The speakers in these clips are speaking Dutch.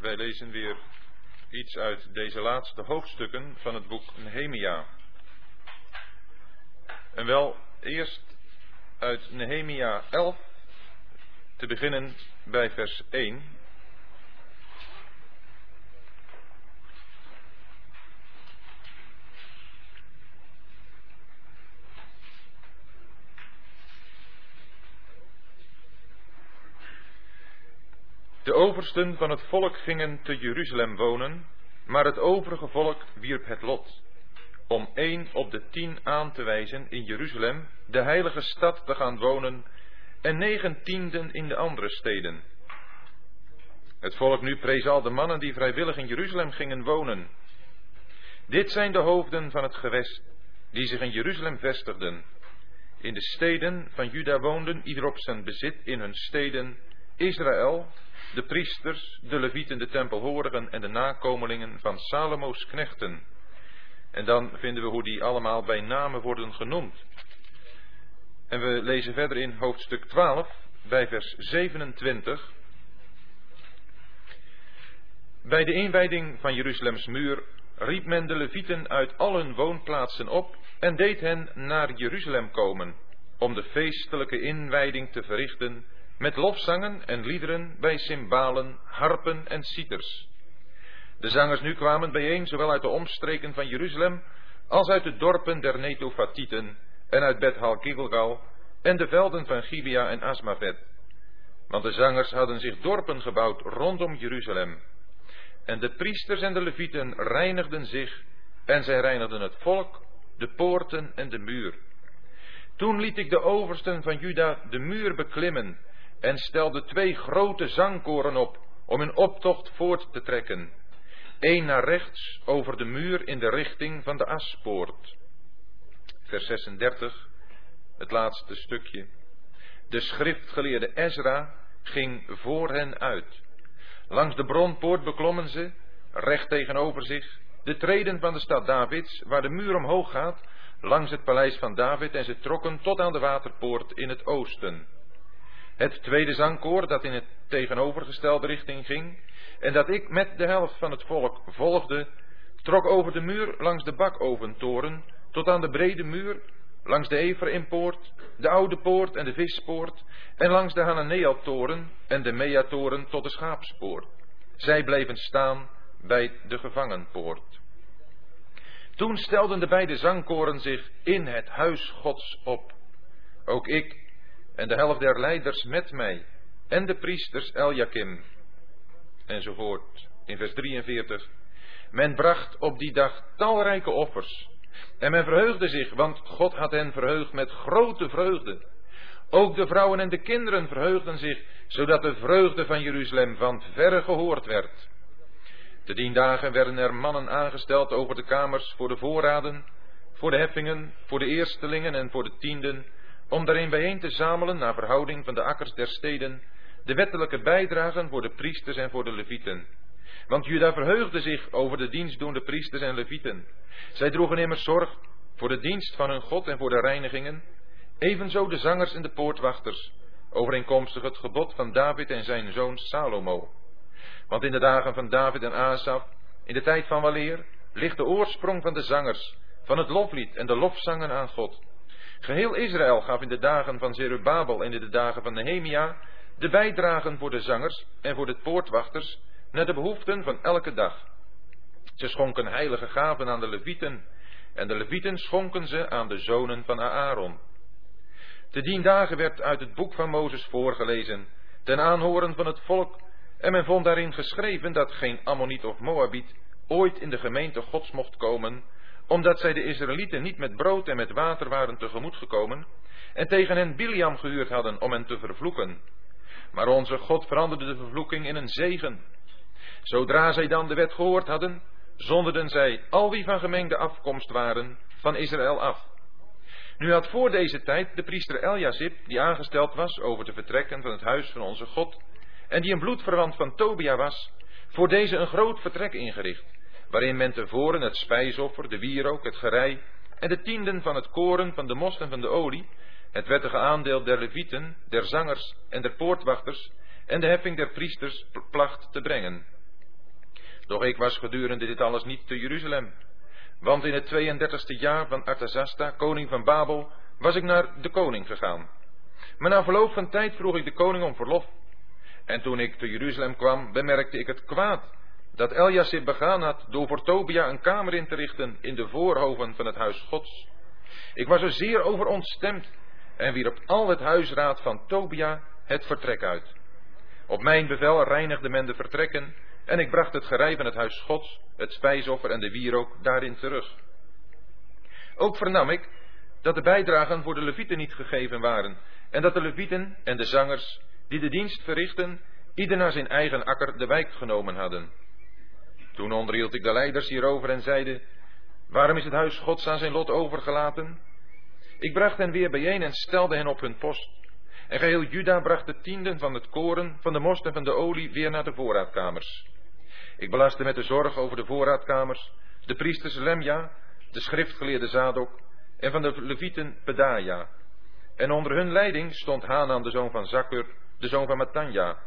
Wij lezen weer iets uit deze laatste hoofdstukken van het boek Nehemia. En wel eerst uit Nehemia 11, te beginnen bij vers 1. De oversten van het volk gingen te Jeruzalem wonen, maar het overige volk wierp het lot om één op de tien aan te wijzen in Jeruzalem, de heilige stad, te gaan wonen, en negen tienden in de andere steden. Het volk nu prees al de mannen die vrijwillig in Jeruzalem gingen wonen. Dit zijn de hoofden van het gewest, die zich in Jeruzalem vestigden. In de steden van Juda woonden, ieder op zijn bezit in hun steden, Israël, de priesters, de levieten, de tempelhorigen en de nakomelingen van Salomo's knechten. En dan vinden we hoe die allemaal bij namen worden genoemd. En we lezen verder in hoofdstuk 12, bij vers 27. Bij de inwijding van Jeruzalems muur riep men de levieten uit al hun woonplaatsen op en deed hen naar Jeruzalem komen, om de feestelijke inwijding te verrichten met lofzangen en liederen bij cymbalen, harpen en citers. De zangers nu kwamen bijeen, zowel uit de omstreken van Jeruzalem, als uit de dorpen der Netofatieten en uit Bethal Gilgal en de velden van Gibea en Asmavet. Want de zangers hadden zich dorpen gebouwd rondom Jeruzalem. En de priesters en de levieten reinigden zich, en zij reinigden het volk, de poorten en de muur. Toen liet ik de oversten van Juda de muur beklimmen en stelde twee grote zangkoren op om hun optocht voort te trekken. Eén naar rechts over de muur in de richting van de Aspoort. Vers 36, het laatste stukje. De schriftgeleerde Ezra ging voor hen uit. Langs de bronpoort beklommen ze, recht tegenover zich, de treden van de stad Davids, waar de muur omhoog gaat, langs het paleis van David, en ze trokken tot aan de waterpoort in het oosten. Het tweede zangkoor, dat in het tegenovergestelde richting ging, en dat ik met de helft van het volk volgde, trok over de muur langs de bakoventoren tot aan de brede muur, langs de Ephraimpoort, de Oude Poort en de Vispoort, en langs de Hananeel-toren en de Meatoren tot de Schaapspoort. Zij bleven staan bij de gevangenpoort. Toen stelden de beide zangkoren zich in het huis Gods op. Ook ik en de helft der leiders met mij, en de priesters Eljakim, enzovoort. In vers 43. Men bracht op die dag talrijke offers, en men verheugde zich, want God had hen verheugd met grote vreugde. Ook de vrouwen en de kinderen verheugden zich, zodat de vreugde van Jeruzalem van verre gehoord werd. Te dien dagen werden er mannen aangesteld over de kamers voor de voorraden, voor de heffingen, voor de eerstelingen en voor de tienden, om daarin bijeen te zamelen naar verhouding van de akkers der steden, de wettelijke bijdragen voor de priesters en voor de levieten. Want Juda verheugde zich over de dienstdoende priesters en levieten. Zij droegen immers zorg voor de dienst van hun God en voor de reinigingen, evenzo de zangers en de poortwachters, overeenkomstig het gebod van David en zijn zoon Salomo. Want in de dagen van David en Asaf, in de tijd van waleer, ligt de oorsprong van de zangers, van het loflied en de lofzangen aan God. Geheel Israël gaf in de dagen van Zerubabel en in de dagen van Nehemia de bijdragen voor de zangers en voor de poortwachters naar de behoeften van elke dag. Ze schonken heilige gaven aan de levieten en de levieten schonken ze aan de zonen van Aaron. Te dien dagen werd uit het boek van Mozes voorgelezen, ten aanhoren van het volk, en men vond daarin geschreven dat geen Ammoniet of Moabiet ooit in de gemeente Gods mocht komen, omdat zij de Israëlieten niet met brood en met water waren tegemoet gekomen, en tegen hen Biliam gehuurd hadden om hen te vervloeken. Maar onze God veranderde de vervloeking in een zegen. Zodra zij dan de wet gehoord hadden, zonderden zij al wie van gemengde afkomst waren van Israël af. Nu had voor deze tijd de priester Eljasib, die aangesteld was over te vertrekken van het huis van onze God, en die een bloedverwant van Tobia was, voor deze een groot vertrek ingericht, waarin men tevoren het spijsoffer, de wierook, het gerei en de tienden van het koren, van de most en van de olie, het wettige aandeel der levieten, der zangers en der poortwachters en de heffing der priesters placht te brengen. Doch ik was gedurende dit alles niet te Jeruzalem. Want in het 32e jaar van Artazasta, koning van Babel, was ik naar de koning gegaan. Maar na verloop van tijd vroeg ik de koning om verlof. En toen ik te Jeruzalem kwam, bemerkte ik het kwaad dat Eljasib begaan had door voor Tobia een kamer in te richten in de voorhoven van het huis Gods. Ik was er zeer over ontstemd en wierp al het huisraad van Tobia het vertrek uit. Op mijn bevel reinigde men de vertrekken en ik bracht het gerei van het huis Gods, het spijsoffer en de wierook daarin terug. Ook vernam ik dat de bijdragen voor de levieten niet gegeven waren en dat de levieten en de zangers die de dienst verrichten, ieder naar zijn eigen akker de wijk genomen hadden. Toen onderhield ik de leiders hierover en zeide, waarom is het huis Gods aan zijn lot overgelaten? Ik bracht hen weer bijeen en stelde hen op hun post. En geheel Juda bracht de tienden van het koren, van de most en van de olie weer naar de voorraadkamers. Ik belastte met de zorg over de voorraadkamers de priesters Lemja, de schriftgeleerde Zadok en van de levieten Pedaja. En onder hun leiding stond Hanan de zoon van Zakur, de zoon van Matanja,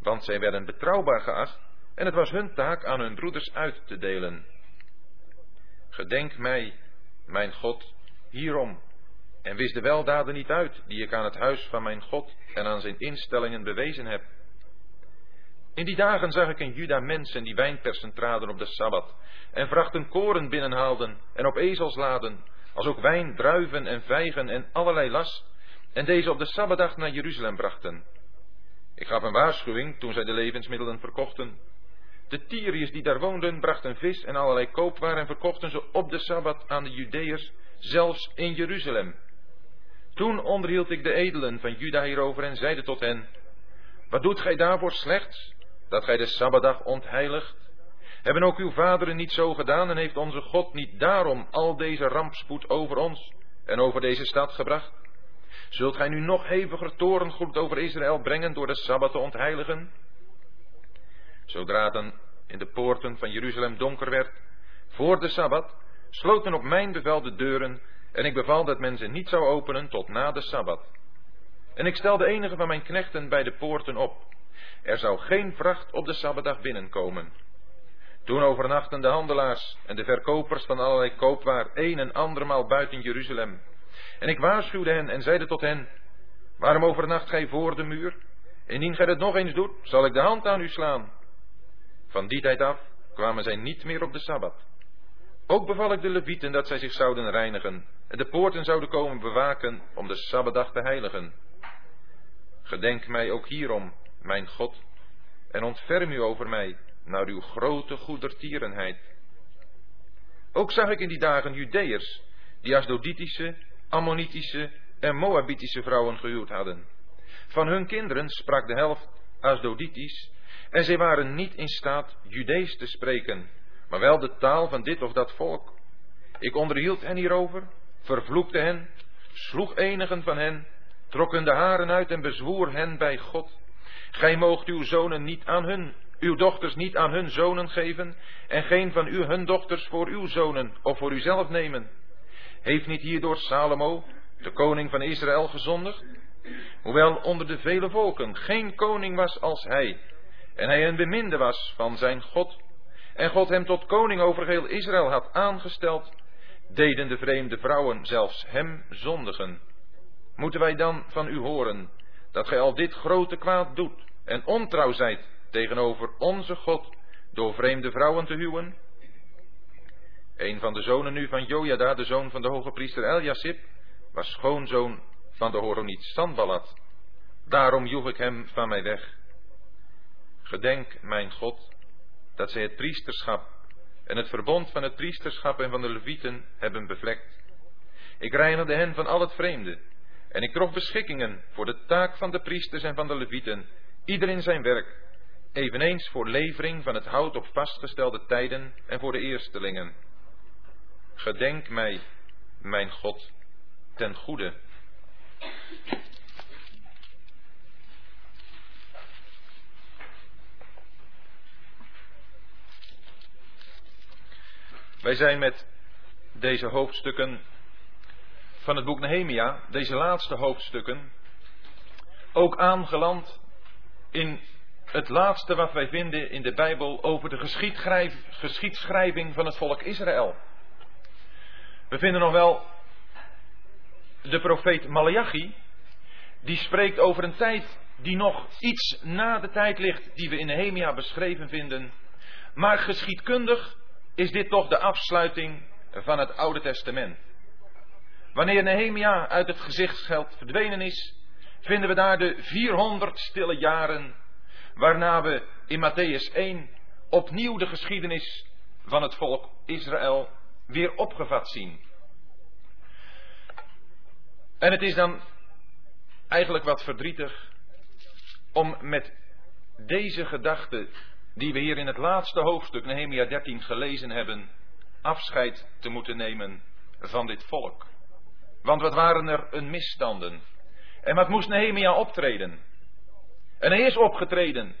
want zij werden betrouwbaar geacht en het was hun taak aan hun broeders uit te delen. Gedenk mij, mijn God, hierom, en wis de weldaden niet uit die ik aan het huis van mijn God en aan zijn instellingen bewezen heb. In die dagen zag ik in Juda mensen die wijnpersen traden op de Sabbat en vrachten koren binnenhaalden en op ezels laden, als ook wijn, druiven en vijgen en allerlei last, en deze op de Sabbatdag naar Jeruzalem brachten. Ik gaf een waarschuwing toen zij de levensmiddelen verkochten. De Tyriërs die daar woonden brachten vis en allerlei koopwaar en verkochten ze op de Sabbat aan de Judeërs, zelfs in Jeruzalem. Toen onderhield ik de edelen van Juda hierover en zeide tot hen, wat doet gij daarvoor slechts, dat gij de Sabbatdag ontheiligt? Hebben ook uw vaderen niet zo gedaan en heeft onze God niet daarom al deze rampspoed over ons en over deze stad gebracht? Zult gij nu nog heviger torengoed over Israël brengen door de Sabbat te ontheiligen? Zodra dan in de poorten van Jeruzalem donker werd, voor de Sabbat, sloten op mijn bevel de deuren en ik beval dat men ze niet zou openen tot na de Sabbat. En ik stelde enige van mijn knechten bij de poorten op. Er zou geen vracht op de Sabbatdag binnenkomen. Toen overnachten de handelaars en de verkopers van allerlei koopwaar een en andermaal buiten Jeruzalem. En ik waarschuwde hen en zeide tot hen, waarom overnacht gij voor de muur? Indien gij dat nog eens doet, zal ik de hand aan u slaan. Van die tijd af kwamen zij niet meer op de Sabbat. Ook beval ik de levieten dat zij zich zouden reinigen en de poorten zouden komen bewaken om de Sabbatdag te heiligen. Gedenk mij ook hierom, mijn God, en ontferm u over mij naar uw grote goedertierenheid. Ook zag ik in die dagen Judeërs, die Asdoditische, Ammonitische en Moabitische vrouwen gehuwd hadden. Van hun kinderen sprak de helft Asdoditisch, en zij waren niet in staat Judees te spreken, maar wel de taal van dit of dat volk. Ik onderhield hen hierover, vervloekte hen, sloeg enigen van hen, trok hun de haren uit en bezwoer hen bij God. Gij moogt uw zonen niet aan hun, uw dochters niet aan hun zonen geven, en geen van u hun dochters voor uw zonen of voor uzelf nemen. Heeft niet hierdoor Salomo, de koning van Israël, gezondigd? Hoewel onder de vele volken geen koning was als hij, en hij een beminde was van zijn God, en God hem tot koning over heel Israël had aangesteld, deden de vreemde vrouwen zelfs hem zondigen. Moeten wij dan van u horen dat gij al dit grote kwaad doet en ontrouw zijt tegenover onze God door vreemde vrouwen te huwen? Een van de zonen nu van Jojada, de zoon van de hoge priester Eljasib, was schoonzoon van de Horoniet Sanballat. Daarom joeg ik hem van mij weg. Gedenk, mijn God, dat zij het priesterschap en het verbond van het priesterschap en van de levieten hebben bevlekt. Ik reinigde hen van al het vreemde en ik trof beschikkingen voor de taak van de priesters en van de levieten, ieder in zijn werk, eveneens voor levering van het hout op vastgestelde tijden en voor de eerstelingen. Gedenk mij, mijn God, ten goede. Wij zijn met deze hoofdstukken van het boek Nehemia, deze laatste hoofdstukken, ook aangeland in het laatste wat wij vinden in de Bijbel over de geschiedschrijving van het volk Israël. We vinden nog wel de profeet Malachi, die spreekt over een tijd die nog iets na de tijd ligt die we in Nehemia beschreven vinden. Maar geschiedkundig is dit toch de afsluiting van het Oude Testament. Wanneer Nehemia uit het gezichtsveld verdwenen is, vinden we daar de 400 stille jaren, waarna we in Matthäus 1 opnieuw de geschiedenis van het volk Israël weer opgevat zien. En het is dan eigenlijk wat verdrietig om met deze gedachte, die we hier in het laatste hoofdstuk, Nehemia 13, gelezen hebben, afscheid te moeten nemen van dit volk. Want wat waren er een misstanden? En wat moest Nehemia optreden? En hij is opgetreden,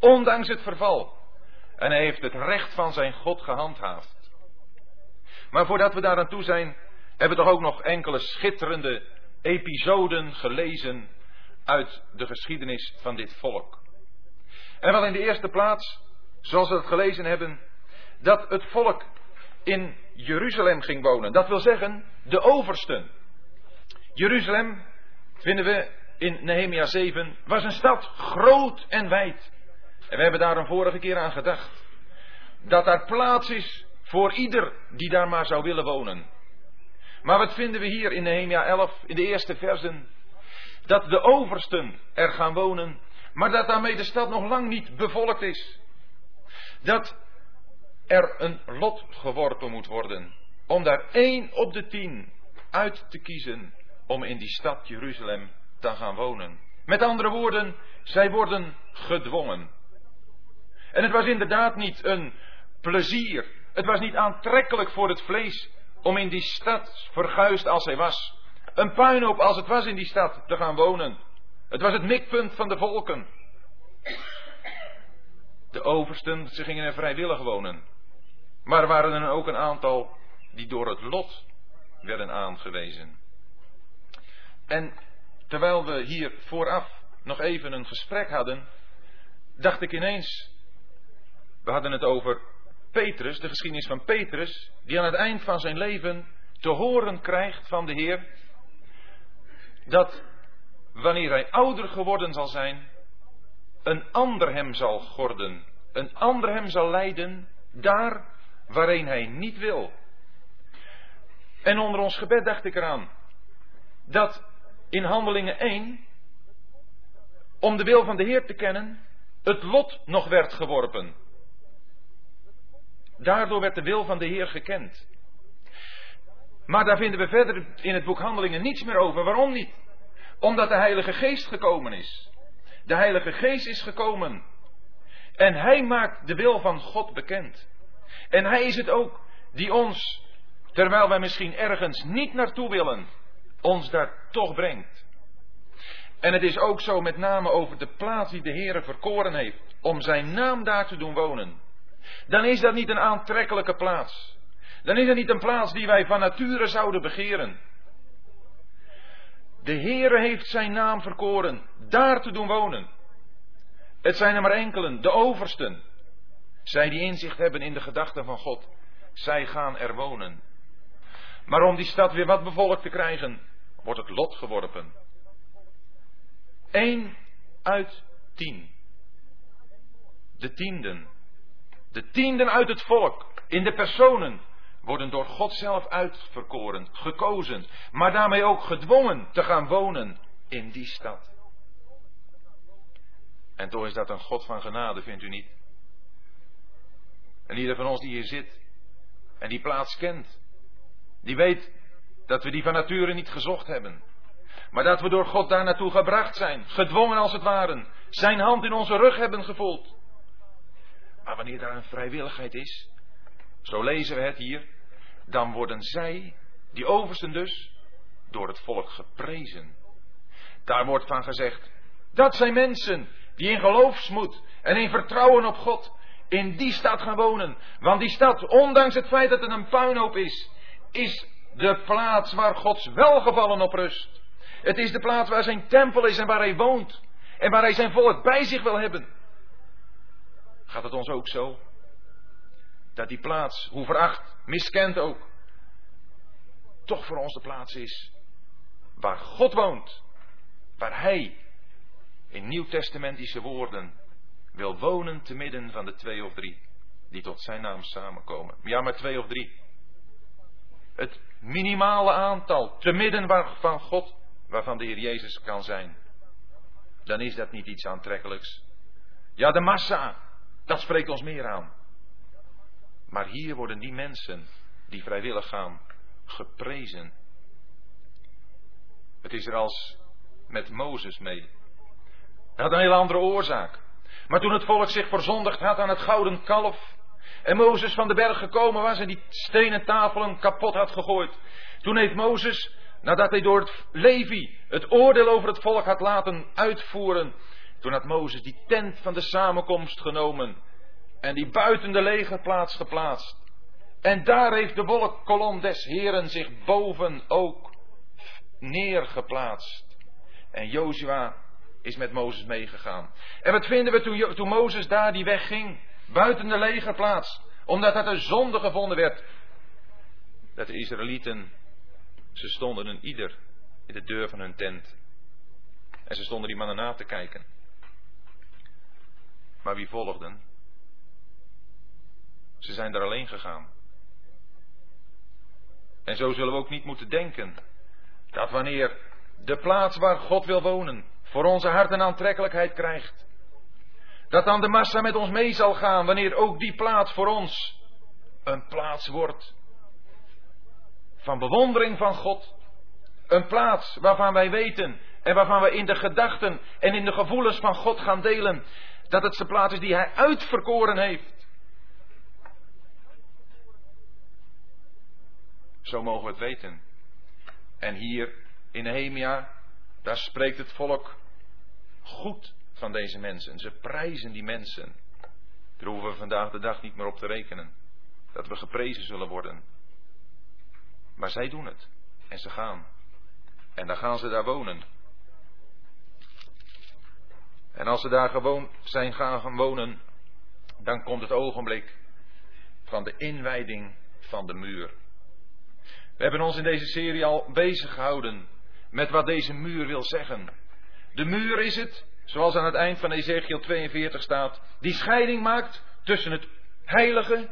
ondanks het verval. En hij heeft het recht van zijn God gehandhaafd. Maar voordat we daar aan toe zijn, hebben we toch ook nog enkele schitterende episoden gelezen uit de geschiedenis van dit volk. En wel in de eerste plaats, zoals we het gelezen hebben, dat het volk in Jeruzalem ging wonen. Dat wil zeggen, de oversten. Jeruzalem, vinden we in Nehemia 7, was een stad groot en wijd. En we hebben daar een vorige keer aan gedacht. Dat daar plaats is voor ieder die daar maar zou willen wonen. Maar wat vinden we hier in Nehemia 11, in de eerste versen? Dat de oversten er gaan wonen, maar dat daarmee de stad nog lang niet bevolkt is. Dat er een lot geworpen moet worden om daar één op de tien uit te kiezen om in die stad Jeruzalem te gaan wonen. Met andere woorden, zij worden gedwongen. En het was inderdaad niet een plezier, het was niet aantrekkelijk voor het vlees om in die stad, verguisd als hij was, een puinhoop als het was in die stad, te gaan wonen. Het was het mikpunt van de volken. De oversten, ze gingen er vrijwillig wonen. Maar er waren er ook een aantal die door het lot werden aangewezen. En terwijl we hier vooraf nog even een gesprek hadden, dacht ik ineens, we hadden het over Petrus, de geschiedenis van Petrus, die aan het eind van zijn leven te horen krijgt van de Heer dat wanneer hij ouder geworden zal zijn, een ander hem zal gorden, een ander hem zal leiden daar waarin hij niet wil. En onder ons gebed dacht ik eraan dat in Handelingen 1, om de wil van de Heer te kennen, het lot nog werd geworpen. Daardoor werd de wil van de Heer gekend. Maar daar vinden we verder in het boek Handelingen niets meer over. Waarom niet? Omdat de Heilige Geest gekomen is. De Heilige Geest is gekomen. En Hij maakt de wil van God bekend. En Hij is het ook die ons, terwijl wij misschien ergens niet naartoe willen, ons daar toch brengt. En het is ook zo met name over de plaats die de Heere verkoren heeft, om zijn naam daar te doen wonen. Dan is dat niet een aantrekkelijke plaats. Dan is dat niet een plaats die wij van nature zouden begeren. De Heere heeft zijn naam verkoren, daar te doen wonen. Het zijn er maar enkelen, de oversten. Zij die inzicht hebben in de gedachten van God, zij gaan er wonen. Maar om die stad weer wat bevolkt te krijgen, wordt het lot geworpen. Eén uit tien. De tienden. De tienden uit het volk, in de personen, worden door God zelf uitverkoren, gekozen, maar daarmee ook gedwongen te gaan wonen in die stad. En toch is dat een God van genade, vindt u niet? En ieder van ons die hier zit en die plaats kent, die weet dat we die van nature niet gezocht hebben. Maar dat we door God daar naartoe gebracht zijn, gedwongen als het ware, zijn hand in onze rug hebben gevoeld. Maar wanneer daar een vrijwilligheid is, zo lezen we het hier, dan worden zij, die oversten dus, door het volk geprezen. Daar wordt van gezegd, dat zijn mensen die in geloofsmoed en in vertrouwen op God in die stad gaan wonen. Want die stad, ondanks het feit dat het een puinhoop is, is de plaats waar Gods welgevallen op rust. Het is de plaats waar zijn tempel is en waar hij woont. En waar hij zijn volk bij zich wil hebben. Gaat het ons ook zo? Dat die plaats, hoe veracht, miskend ook, toch voor ons de plaats is waar God woont. Waar Hij, in nieuwtestamentische woorden, wil wonen te midden van de twee of drie die tot zijn naam samenkomen. Ja, maar twee of drie. Het minimale aantal te midden van God, waarvan de Heer Jezus kan zijn. Dan is dat niet iets aantrekkelijks. Ja, de massa, dat spreekt ons meer aan. Maar hier worden die mensen die vrijwillig gaan geprezen. Het is er als met Mozes mee. Dat had een hele andere oorzaak. Maar toen het volk zich verzondigd had aan het gouden kalf. En Mozes van de berg gekomen was en die stenen tafelen kapot had gegooid. Toen heeft Mozes, nadat hij door het Levi het oordeel over het volk had laten uitvoeren. Toen had Mozes die tent van de samenkomst genomen. En die buiten de legerplaats geplaatst. En daar heeft de wolkkolom des Heren zich boven ook neergeplaatst. En Jozua is met Mozes meegegaan. En wat vinden we toen, toen Mozes daar die weg ging? Buiten de legerplaats. Omdat het een zonde gevonden werd. Dat de Israëlieten, ze stonden een ieder in de deur van hun tent. En ze stonden die mannen na te kijken. Maar wie volgden? Ze zijn er alleen gegaan. En zo zullen we ook niet moeten denken dat wanneer de plaats waar God wil wonen voor onze hart een aantrekkelijkheid krijgt, dat dan de massa met ons mee zal gaan wanneer ook die plaats voor ons een plaats wordt van bewondering van God. Een plaats waarvan wij weten en waarvan we in de gedachten en in de gevoelens van God gaan delen dat het zijn plaats is die Hij uitverkoren heeft. Zo mogen we het weten. En hier in Nehemia, daar spreekt het volk goed van deze mensen. Ze prijzen die mensen. Daar hoeven we vandaag de dag niet meer op te rekenen. Dat we geprezen zullen worden. Maar zij doen het. En ze gaan. En dan gaan ze daar wonen. En als ze daar gewoon zijn gaan wonen, dan komt het ogenblik van de inwijding van de muur. We hebben ons in deze serie al bezig gehouden met wat deze muur wil zeggen. De muur is het, zoals aan het eind van Ezekiel 42 staat, die scheiding maakt tussen het heilige,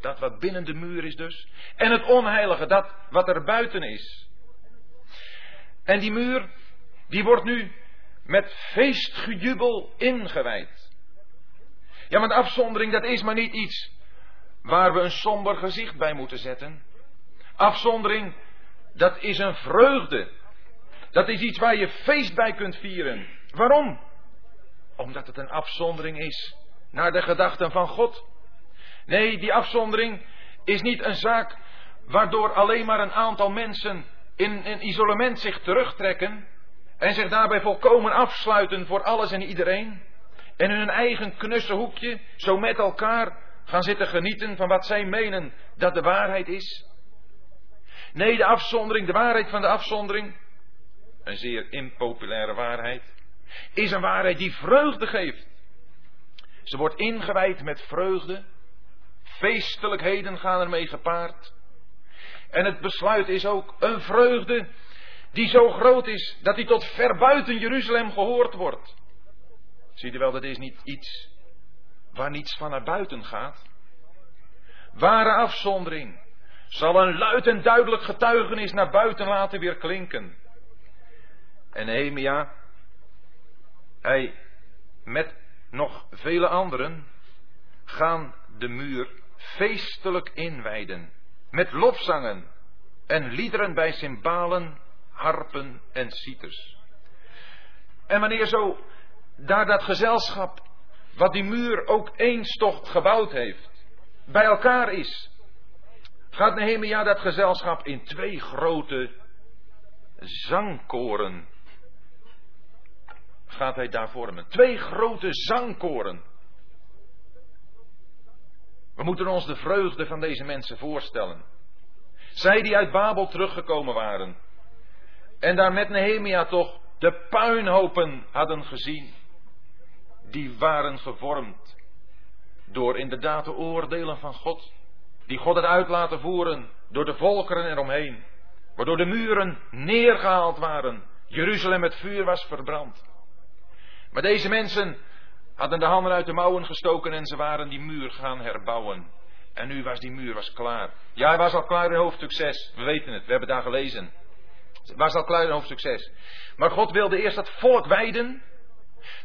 dat wat binnen de muur is dus, en het onheilige, dat wat er buiten is. En die muur, die wordt nu met feestgejubel ingewijd. Ja, want afzondering, dat is maar niet iets waar we een somber gezicht bij moeten zetten. Afzondering, dat is een vreugde. Dat is iets waar je feest bij kunt vieren. Waarom? Omdat het een afzondering is naar de gedachten van God. Nee, die afzondering is niet een zaak waardoor alleen maar een aantal mensen in een isolement zich terugtrekken en zich daarbij volkomen afsluiten voor alles en iedereen en in hun eigen knusse hoekje zo met elkaar gaan zitten genieten van wat zij menen dat de waarheid is. Nee, de afzondering, de waarheid van de afzondering, een zeer impopulaire waarheid, is een waarheid die vreugde geeft. Ze wordt ingewijd met vreugde. Feestelijkheden gaan ermee gepaard. En het besluit is ook een vreugde die zo groot is dat die tot ver buiten Jeruzalem gehoord wordt. Zie je wel, dat is niet iets waar niets van naar buiten gaat. Ware afzondering zal een luid en duidelijk getuigenis naar buiten laten weer klinken. En Nehemia, hij met nog vele anderen gaan de muur feestelijk inwijden. Met lofzangen en liederen bij cymbalen, harpen en citers. En wanneer zo daar dat gezelschap, wat die muur ook eens toch gebouwd heeft, bij elkaar is, gaat Nehemia dat gezelschap in twee grote zangkoren gaat hij daar vormen. Twee grote zangkoren. We moeten ons de vreugde van deze mensen voorstellen. Zij die uit Babel teruggekomen waren. En daar met Nehemia toch de puinhopen hadden gezien. Die waren gevormd door inderdaad de oordelen van God, die God had uit laten voeren door de volkeren eromheen, waardoor de muren neergehaald waren, Jeruzalem met vuur was verbrand. Maar deze mensen hadden de handen uit de mouwen gestoken en ze waren die muur gaan herbouwen. En nu was die muur was klaar. Ja, hij was al klaar in hoofdstuk 6. We weten het, we hebben daar gelezen. Het was al klaar in hoofdstuk 6. Maar God wilde eerst dat volk wijden,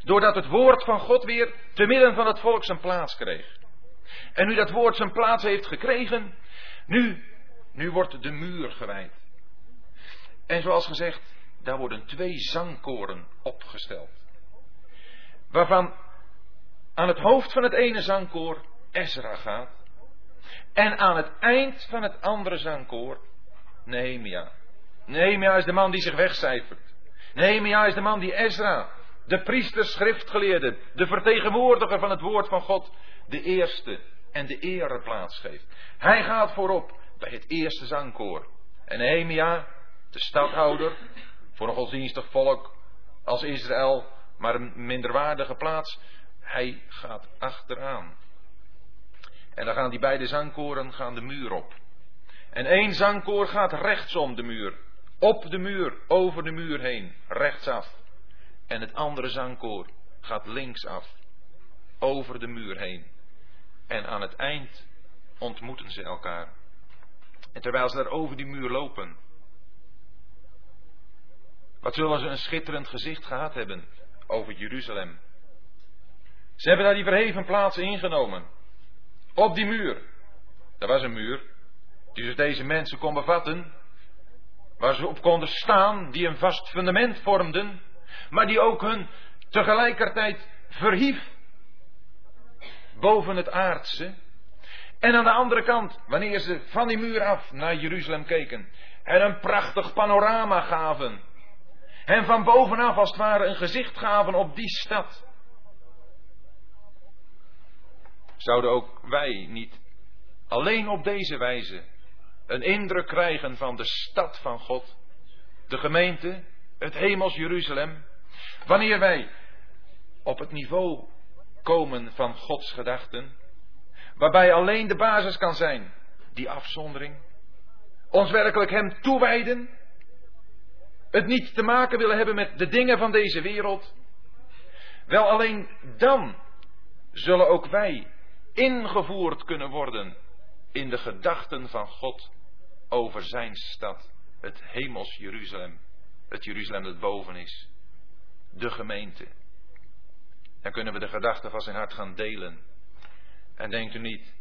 doordat het woord van God weer te midden van het volk zijn plaats kreeg. En nu dat woord zijn plaats heeft gekregen, nu, nu wordt de muur gewijd. En zoals gezegd, daar worden twee zangkoren opgesteld. Waarvan aan het hoofd van het ene zangkoor Ezra gaat. En aan het eind van het andere zangkoor Nehemia. Nehemia is de man die zich wegcijfert. Nehemia is de man die Ezra, de priester, schriftgeleerde, de vertegenwoordiger van het woord van God, de eerste en de ereplaats geeft. Hij gaat voorop bij het eerste zangkoor. En Nehemia, de stadhouder, voor een godsdienstig volk als Israël, maar een minderwaardige plaats, hij gaat achteraan. En dan gaan die beide zangkoren gaan de muur op. En één zangkoor gaat rechtsom de muur. Op de muur, over de muur heen, rechtsaf. En het andere zangkoor gaat linksaf, over de muur heen. En aan het eind ontmoeten ze elkaar. En terwijl ze daar over die muur lopen, wat zullen ze een schitterend gezicht gehad hebben over Jeruzalem. Ze hebben daar die verheven plaats ingenomen. Op die muur. Dat was een muur. Die dus deze mensen kon bevatten. Waar ze op konden staan. Die een vast fundament vormden. Maar die ook hun tegelijkertijd verhief. Boven het aardse. En aan de andere kant, wanneer ze van die muur af naar Jeruzalem keken. En een prachtig panorama gaven. En van bovenaf als het ware een gezicht gaven op die stad. Zouden ook wij niet alleen op deze wijze een indruk krijgen van de stad van God, de gemeente, het hemels Jeruzalem, wanneer wij op het niveau komen van Gods gedachten, waarbij alleen de basis kan zijn, die afzondering, ons werkelijk Hem toewijden, het niet te maken willen hebben met de dingen van deze wereld, wel alleen dan zullen ook wij ingevoerd kunnen worden in de gedachten van God over zijn stad, het hemels Jeruzalem, het Jeruzalem dat boven is, de gemeente. Dan kunnen we de gedachten van zijn hart gaan delen. En denkt u niet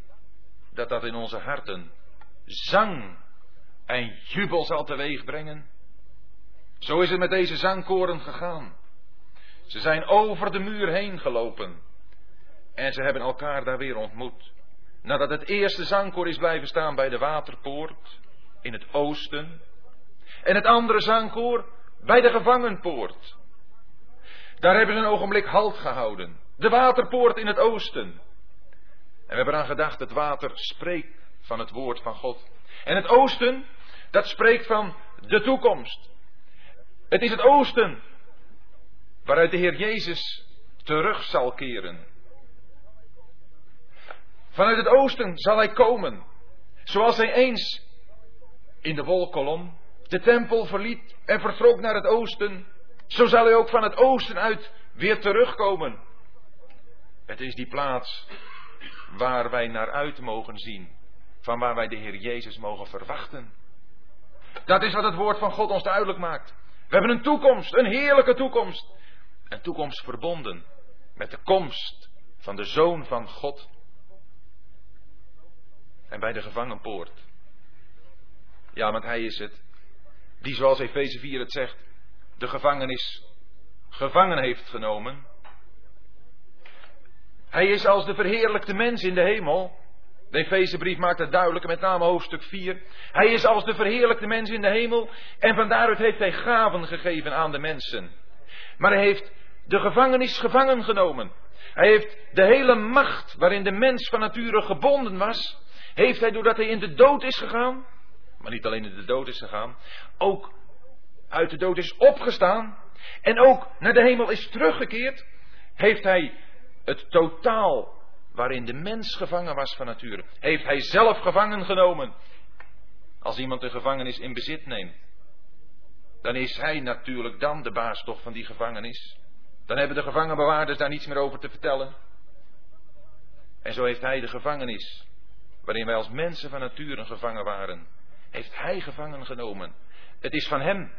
dat dat in onze harten zang en jubel zal teweeg brengen? Zo is het met deze zangkoren gegaan. Ze zijn over de muur heen gelopen. En ze hebben elkaar daar weer ontmoet. Nadat het eerste zangkoor is blijven staan bij de waterpoort in het oosten. En het andere zangkoor bij de gevangenpoort. Daar hebben ze een ogenblik halt gehouden. De waterpoort in het oosten. En we hebben aan gedacht, het water spreekt van het woord van God. En het oosten, dat spreekt van de toekomst. Het is het oosten waaruit de Heer Jezus terug zal keren. Vanuit het oosten zal hij komen. Zoals hij eens in de wolkolom de tempel verliet en vertrok naar het oosten. Zo zal hij ook van het oosten uit weer terugkomen. Het is die plaats waar wij naar uit mogen zien. Van waar wij de Heer Jezus mogen verwachten. Dat is wat het woord van God ons duidelijk maakt. We hebben een toekomst, een heerlijke toekomst. Een toekomst verbonden met de komst van de Zoon van God en bij de gevangenpoort. Ja, want hij is het die, zoals Efeze 4 het zegt, de gevangenis gevangen heeft genomen. Hij is als de verheerlijkte mens in de hemel. De Efezebrief maakt het duidelijk, met name hoofdstuk 4. Hij is als de verheerlijkte mens in de hemel en van daaruit heeft hij gaven gegeven aan de mensen. Maar hij heeft de gevangenis gevangen genomen. Hij heeft de hele macht waarin de mens van nature gebonden was, heeft hij doordat hij in de dood is gegaan, maar niet alleen in de dood is gegaan, ook uit de dood is opgestaan en ook naar de hemel is teruggekeerd, heeft hij het totaal waarin de mens gevangen was van nature, heeft hij zelf gevangen genomen. Als iemand een gevangenis in bezit neemt, dan is hij natuurlijk dan de baas toch van die gevangenis. Dan hebben de gevangenbewaarders daar niets meer over te vertellen. En zo heeft hij de gevangenis, waarin wij als mensen van nature gevangen waren, heeft hij gevangen genomen. Het is van hem.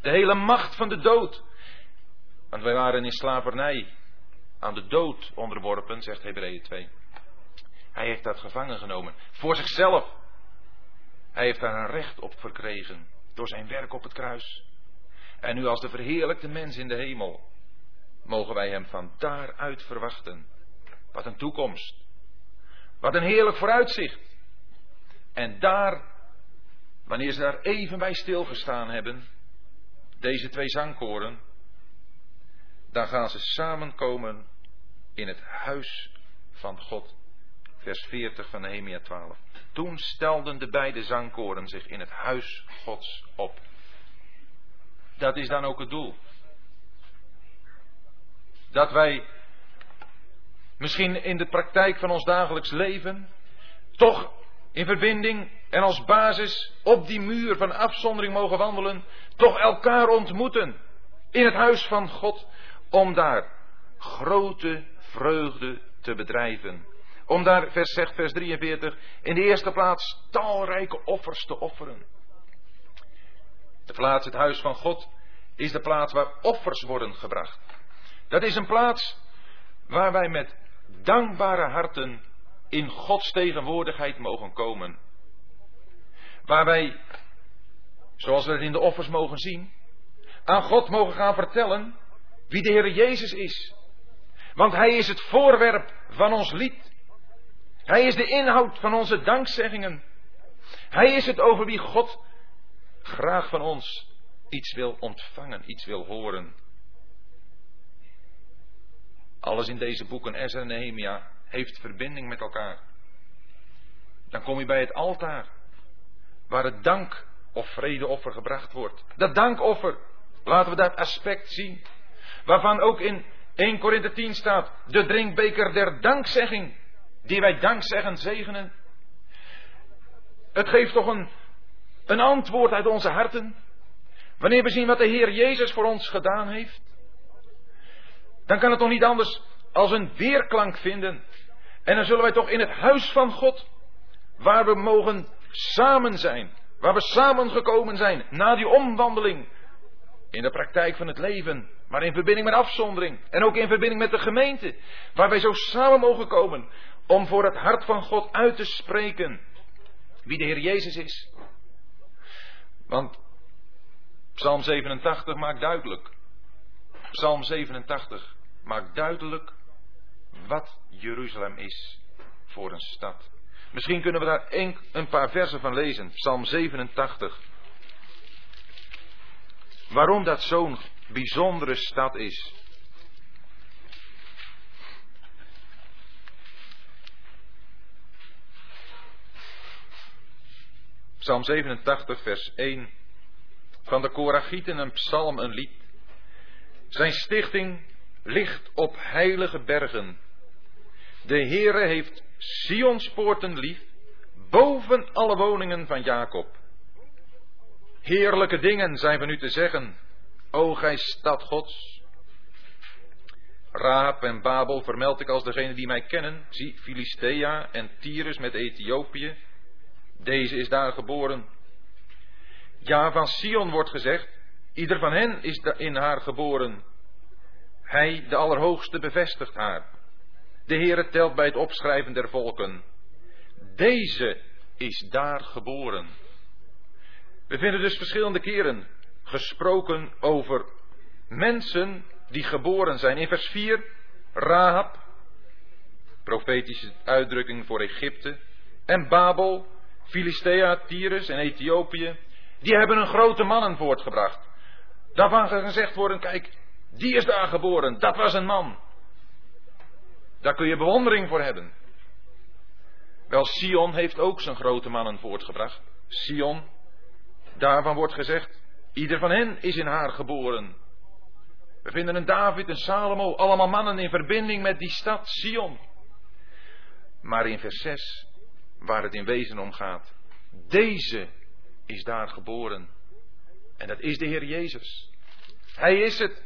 De hele macht van de dood. Want wij waren in slavernij aan de dood onderworpen, zegt Hebreeën 2. Hij heeft dat gevangen genomen. Voor zichzelf. Hij heeft daar een recht op verkregen. Door zijn werk op het kruis. En nu als de verheerlijkte mens in de hemel. Mogen wij hem van daaruit verwachten. Wat een toekomst. Wat een heerlijk vooruitzicht. En daar, wanneer ze daar even bij stilgestaan hebben. Deze twee zangkoren dan gaan ze samenkomen in het huis van God. Vers 40 van Nehemia 12. Toen stelden de beide zangkoren zich in het huis Gods op. Dat is dan ook het doel. Dat wij misschien in de praktijk van ons dagelijks leven toch in verbinding en als basis op die muur van afzondering mogen wandelen, toch elkaar ontmoeten in het huis van God om daar grote vreugde te bedrijven. Om daar, vers zegt vers 43, in de eerste plaats talrijke offers te offeren. De plaats, het huis van God, is de plaats waar offers worden gebracht. Dat is een plaats waar wij met dankbare harten in Gods tegenwoordigheid mogen komen. Waar wij, zoals we het in de offers mogen zien, aan God mogen gaan vertellen wie de Heer Jezus is. Want Hij is het voorwerp van ons lied. Hij is de inhoud van onze dankzeggingen. Hij is het over wie God graag van ons iets wil ontvangen, iets wil horen. Alles in deze boeken, Ezra en Nehemia, heeft verbinding met elkaar. Dan kom je bij het altaar, waar het dank of vredeoffer gebracht wordt. Dat dankoffer, laten we dat aspect zien. Waarvan ook in 1 Korinthe 10 staat, de drinkbeker der dankzegging, die wij dankzeggend zegenen. Het geeft toch een, een antwoord uit onze harten. Wanneer we zien wat de Heer Jezus voor ons gedaan heeft. Dan kan het toch niet anders als een weerklank vinden. En dan zullen wij toch in het huis van God, waar we mogen samen zijn, waar we samengekomen zijn na die omwandeling in de praktijk van het leven, maar in verbinding met afzondering. En ook in verbinding met de gemeente. Waar wij zo samen mogen komen. Om voor het hart van God uit te spreken. Wie de Heer Jezus is. Want Psalm 87 maakt duidelijk. Psalm 87 maakt duidelijk wat Jeruzalem is voor een stad. Misschien kunnen we daar een paar versen van lezen. Psalm 87. Waarom dat zo'n bijzondere stad is. Psalm 87, vers 1. Van de Koragieten een psalm, een lied. Zijn stichting ligt op heilige bergen. De Heere heeft Sions poorten lief, boven alle woningen van Jacob. Heerlijke dingen zijn we nu te zeggen, O gij stad Gods. Raap en Babel vermeld ik als degene die mij kennen. Zie Filistea en Tyrus met Ethiopië. Deze is daar geboren. Ja, van Sion wordt gezegd, ieder van hen is in haar geboren. Hij, de Allerhoogste, bevestigt haar. De Heere telt bij het opschrijven der volken. Deze is daar geboren. We vinden dus verschillende keren gesproken over mensen die geboren zijn. In vers 4, Rahab, profetische uitdrukking voor Egypte, en Babel, Filistea, Tyrus en Ethiopië, die hebben een grote mannen voortgebracht. Daarvan gezegd worden, kijk, die is daar geboren, dat was een man. Daar kun je bewondering voor hebben. Wel, Sion heeft ook zijn grote mannen voortgebracht. Sion, daarvan wordt gezegd, Ieder van hen is in haar geboren. We vinden een David, een Salomo, allemaal mannen in verbinding met die stad Sion. Maar in vers 6, waar het in wezen om gaat, deze is daar geboren. En dat is de Heer Jezus. Hij is het.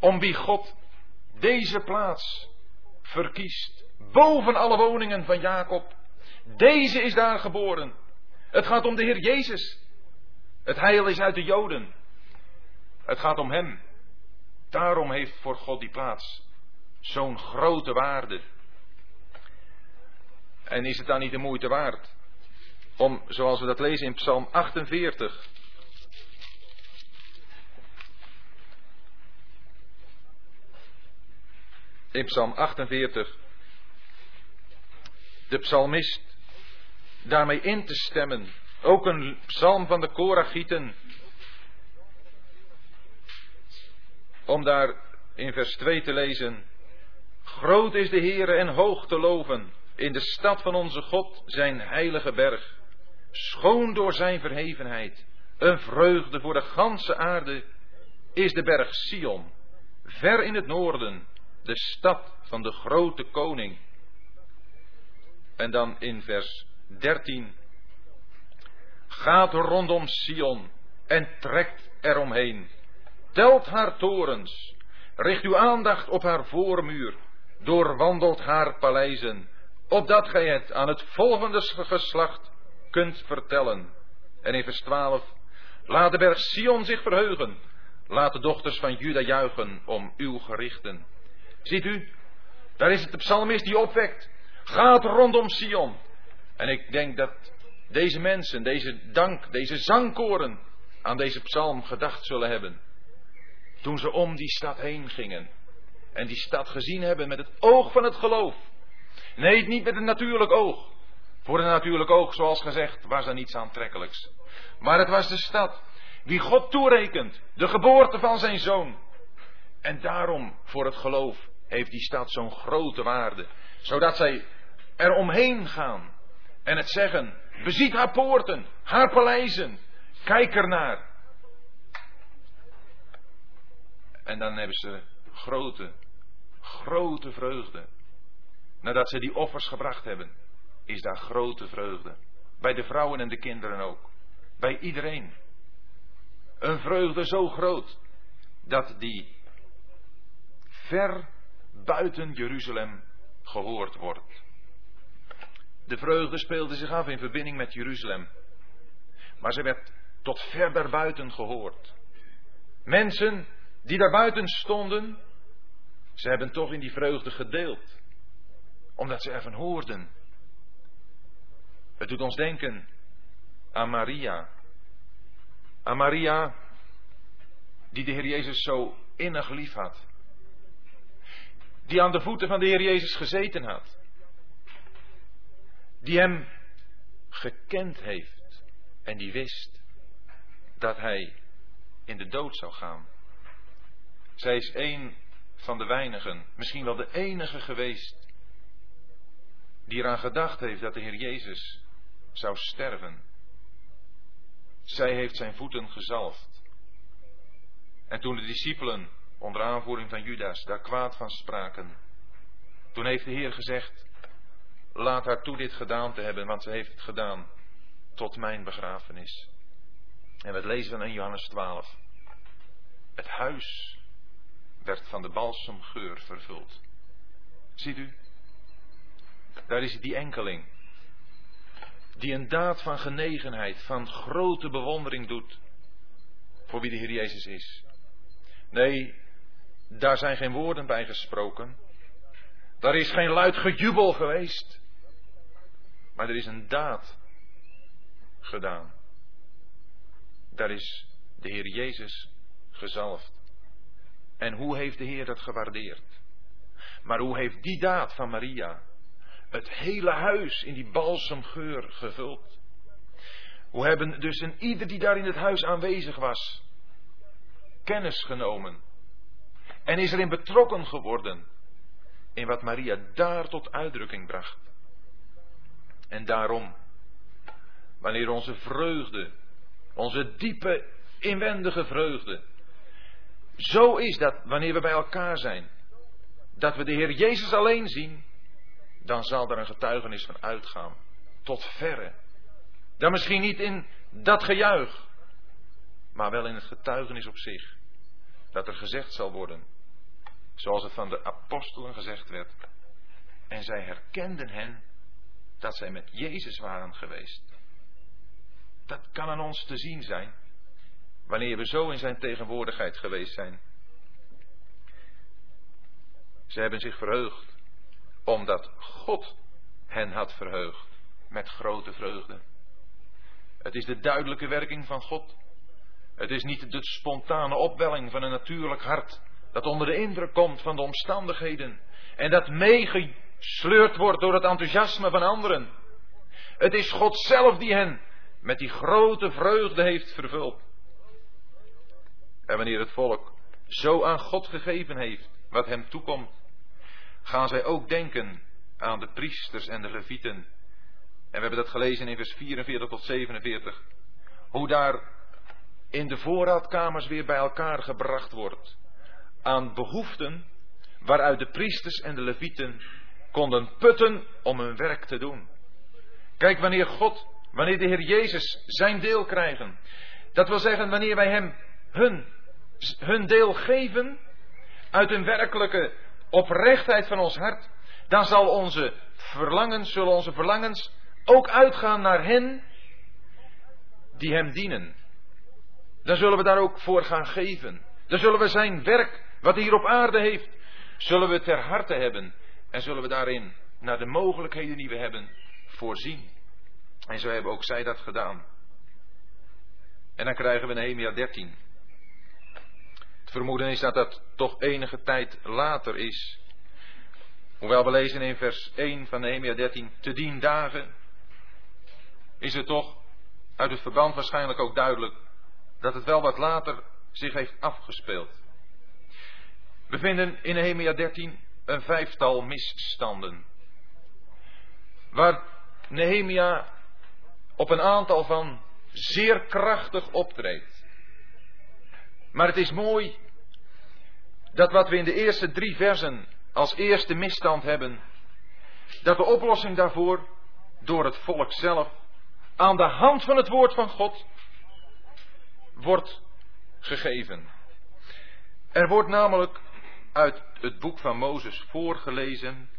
Om wie God deze plaats verkiest. Boven alle woningen van Jacob. Deze is daar geboren. Het gaat om de Heer Jezus. Het heil is uit de Joden. Het gaat om Hem. Daarom heeft voor God die plaats zo'n grote waarde. En is het dan niet de moeite waard om, zoals we dat lezen in Psalm 48, in Psalm 48, de psalmist daarmee in te stemmen. Ook een psalm van de Korachieten. Om daar in vers 2 te lezen. Groot is de Heere en hoog te loven in de stad van onze God, zijn heilige berg. Schoon door zijn verhevenheid, een vreugde voor de ganse aarde, is de berg Sion, ver in het noorden, de stad van de grote koning. En dan in vers 13. Gaat rondom Sion en trekt eromheen. Telt haar torens. Richt uw aandacht op haar voormuur. Doorwandelt haar paleizen. Opdat gij het aan het volgende geslacht kunt vertellen. En in vers 12. Laat de berg Sion zich verheugen. Laat de dochters van Juda juichen om uw gerichten. Ziet u, daar is het de psalmist die opwekt. Gaat rondom Sion. En ik denk dat deze mensen, deze dank, deze zangkoren aan deze psalm gedacht zullen hebben. Toen ze om die stad heen gingen. En die stad gezien hebben met het oog van het geloof. Nee, niet met het natuurlijk oog. Voor het natuurlijk oog, zoals gezegd, was er niets aantrekkelijks. Maar het was de stad die God toerekent, de geboorte van zijn zoon. En daarom, voor het geloof, heeft die stad zo'n grote waarde. Zodat zij er omheen gaan en het zeggen, beziet haar poorten, haar paleizen, kijk ernaar. En dan hebben ze grote, grote vreugde. Nadat ze die offers gebracht hebben, is daar grote vreugde. Bij de vrouwen en de kinderen ook. Bij iedereen. Een vreugde zo groot dat die ver buiten Jeruzalem gehoord wordt. De vreugde speelde zich af in verbinding met Jeruzalem. Maar ze werd tot verder buiten gehoord. Mensen die daar buiten stonden, ze hebben toch in die vreugde gedeeld. Omdat ze ervan hoorden. Het doet ons denken aan Maria. Aan Maria, die de Heer Jezus zo innig lief had. Die aan de voeten van de Heer Jezus gezeten had die hem gekend heeft en die wist dat hij in de dood zou gaan. Zij is een van de weinigen, misschien wel de enige geweest, die eraan gedacht heeft dat de Heer Jezus zou sterven. Zij heeft zijn voeten gezalfd. En toen de discipelen, onder aanvoering van Judas, daar kwaad van spraken, toen heeft de Heer gezegd, Laat haar toe dit gedaan te hebben, want ze heeft het gedaan tot mijn begrafenis. En we lezen dan in Johannes 12. Het huis werd van de balsemgeur vervuld. Ziet u? Daar is die enkeling. Die een daad van genegenheid, van grote bewondering doet. Voor wie de Heer Jezus is. Nee, daar zijn geen woorden bij gesproken. Daar is geen luid gejubel geweest. Maar er is een daad gedaan. Daar is de Heer Jezus gezalfd. En hoe heeft de Heer dat gewaardeerd? Maar hoe heeft die daad van Maria het hele huis in die balsemgeur gevuld? Hoe hebben dus een ieder die daar in het huis aanwezig was, kennis genomen en is erin betrokken geworden in wat Maria daar tot uitdrukking bracht? En daarom, wanneer onze vreugde, onze diepe inwendige vreugde, zo is dat wanneer we bij elkaar zijn, dat we de Heer Jezus alleen zien dan zal er een getuigenis van uitgaan. Tot verre. Dan misschien niet in dat gejuich, maar wel in het getuigenis op zich. Dat er gezegd zal worden, zoals het van de apostelen gezegd werd. En zij herkenden hen dat zij met Jezus waren geweest. Dat kan aan ons te zien zijn, wanneer we zo in zijn tegenwoordigheid geweest zijn. Ze hebben zich verheugd, omdat God hen had verheugd met grote vreugde. Het is de duidelijke werking van God. Het is niet de spontane opwelling van een natuurlijk hart dat onder de indruk komt van de omstandigheden en dat meegesleurd wordt door het enthousiasme van anderen. Het is God zelf die hen met die grote vreugde heeft vervuld. En wanneer het volk zo aan God gegeven heeft wat hem toekomt, gaan zij ook denken aan de priesters en de levieten. En we hebben dat gelezen in vers 44 tot 47. Hoe daar in de voorraadkamers weer bij elkaar gebracht wordt aan behoeften waaruit de priesters en de levieten konden putten om hun werk te doen. Kijk, wanneer God, wanneer de Heer Jezus zijn deel krijgen, dat wil zeggen wanneer wij Hem hun, hun deel geven uit een werkelijke oprechtheid van ons hart, dan zal onze verlangens, zullen onze verlangens ook uitgaan naar hen die Hem dienen. Dan zullen we daar ook voor gaan geven. Dan zullen we zijn werk, wat hij hier op aarde heeft, zullen we ter harte hebben. En zullen we daarin, naar de mogelijkheden die we hebben, voorzien. En zo hebben ook zij dat gedaan. En dan krijgen we Nehemia 13. Het vermoeden is dat dat toch enige tijd later is. Hoewel we lezen in vers 1 van Nehemia 13, te dien dagen, is het toch uit het verband waarschijnlijk ook duidelijk dat het wel wat later zich heeft afgespeeld. We vinden in Nehemia 13 een vijftal misstanden. Waar Nehemia op een aantal van zeer krachtig optreedt. Maar het is mooi dat wat we in de eerste drie versen als eerste misstand hebben, dat de oplossing daarvoor door het volk zelf aan de hand van het woord van God wordt gegeven. Er wordt namelijk uit het boek van Mozes voorgelezen.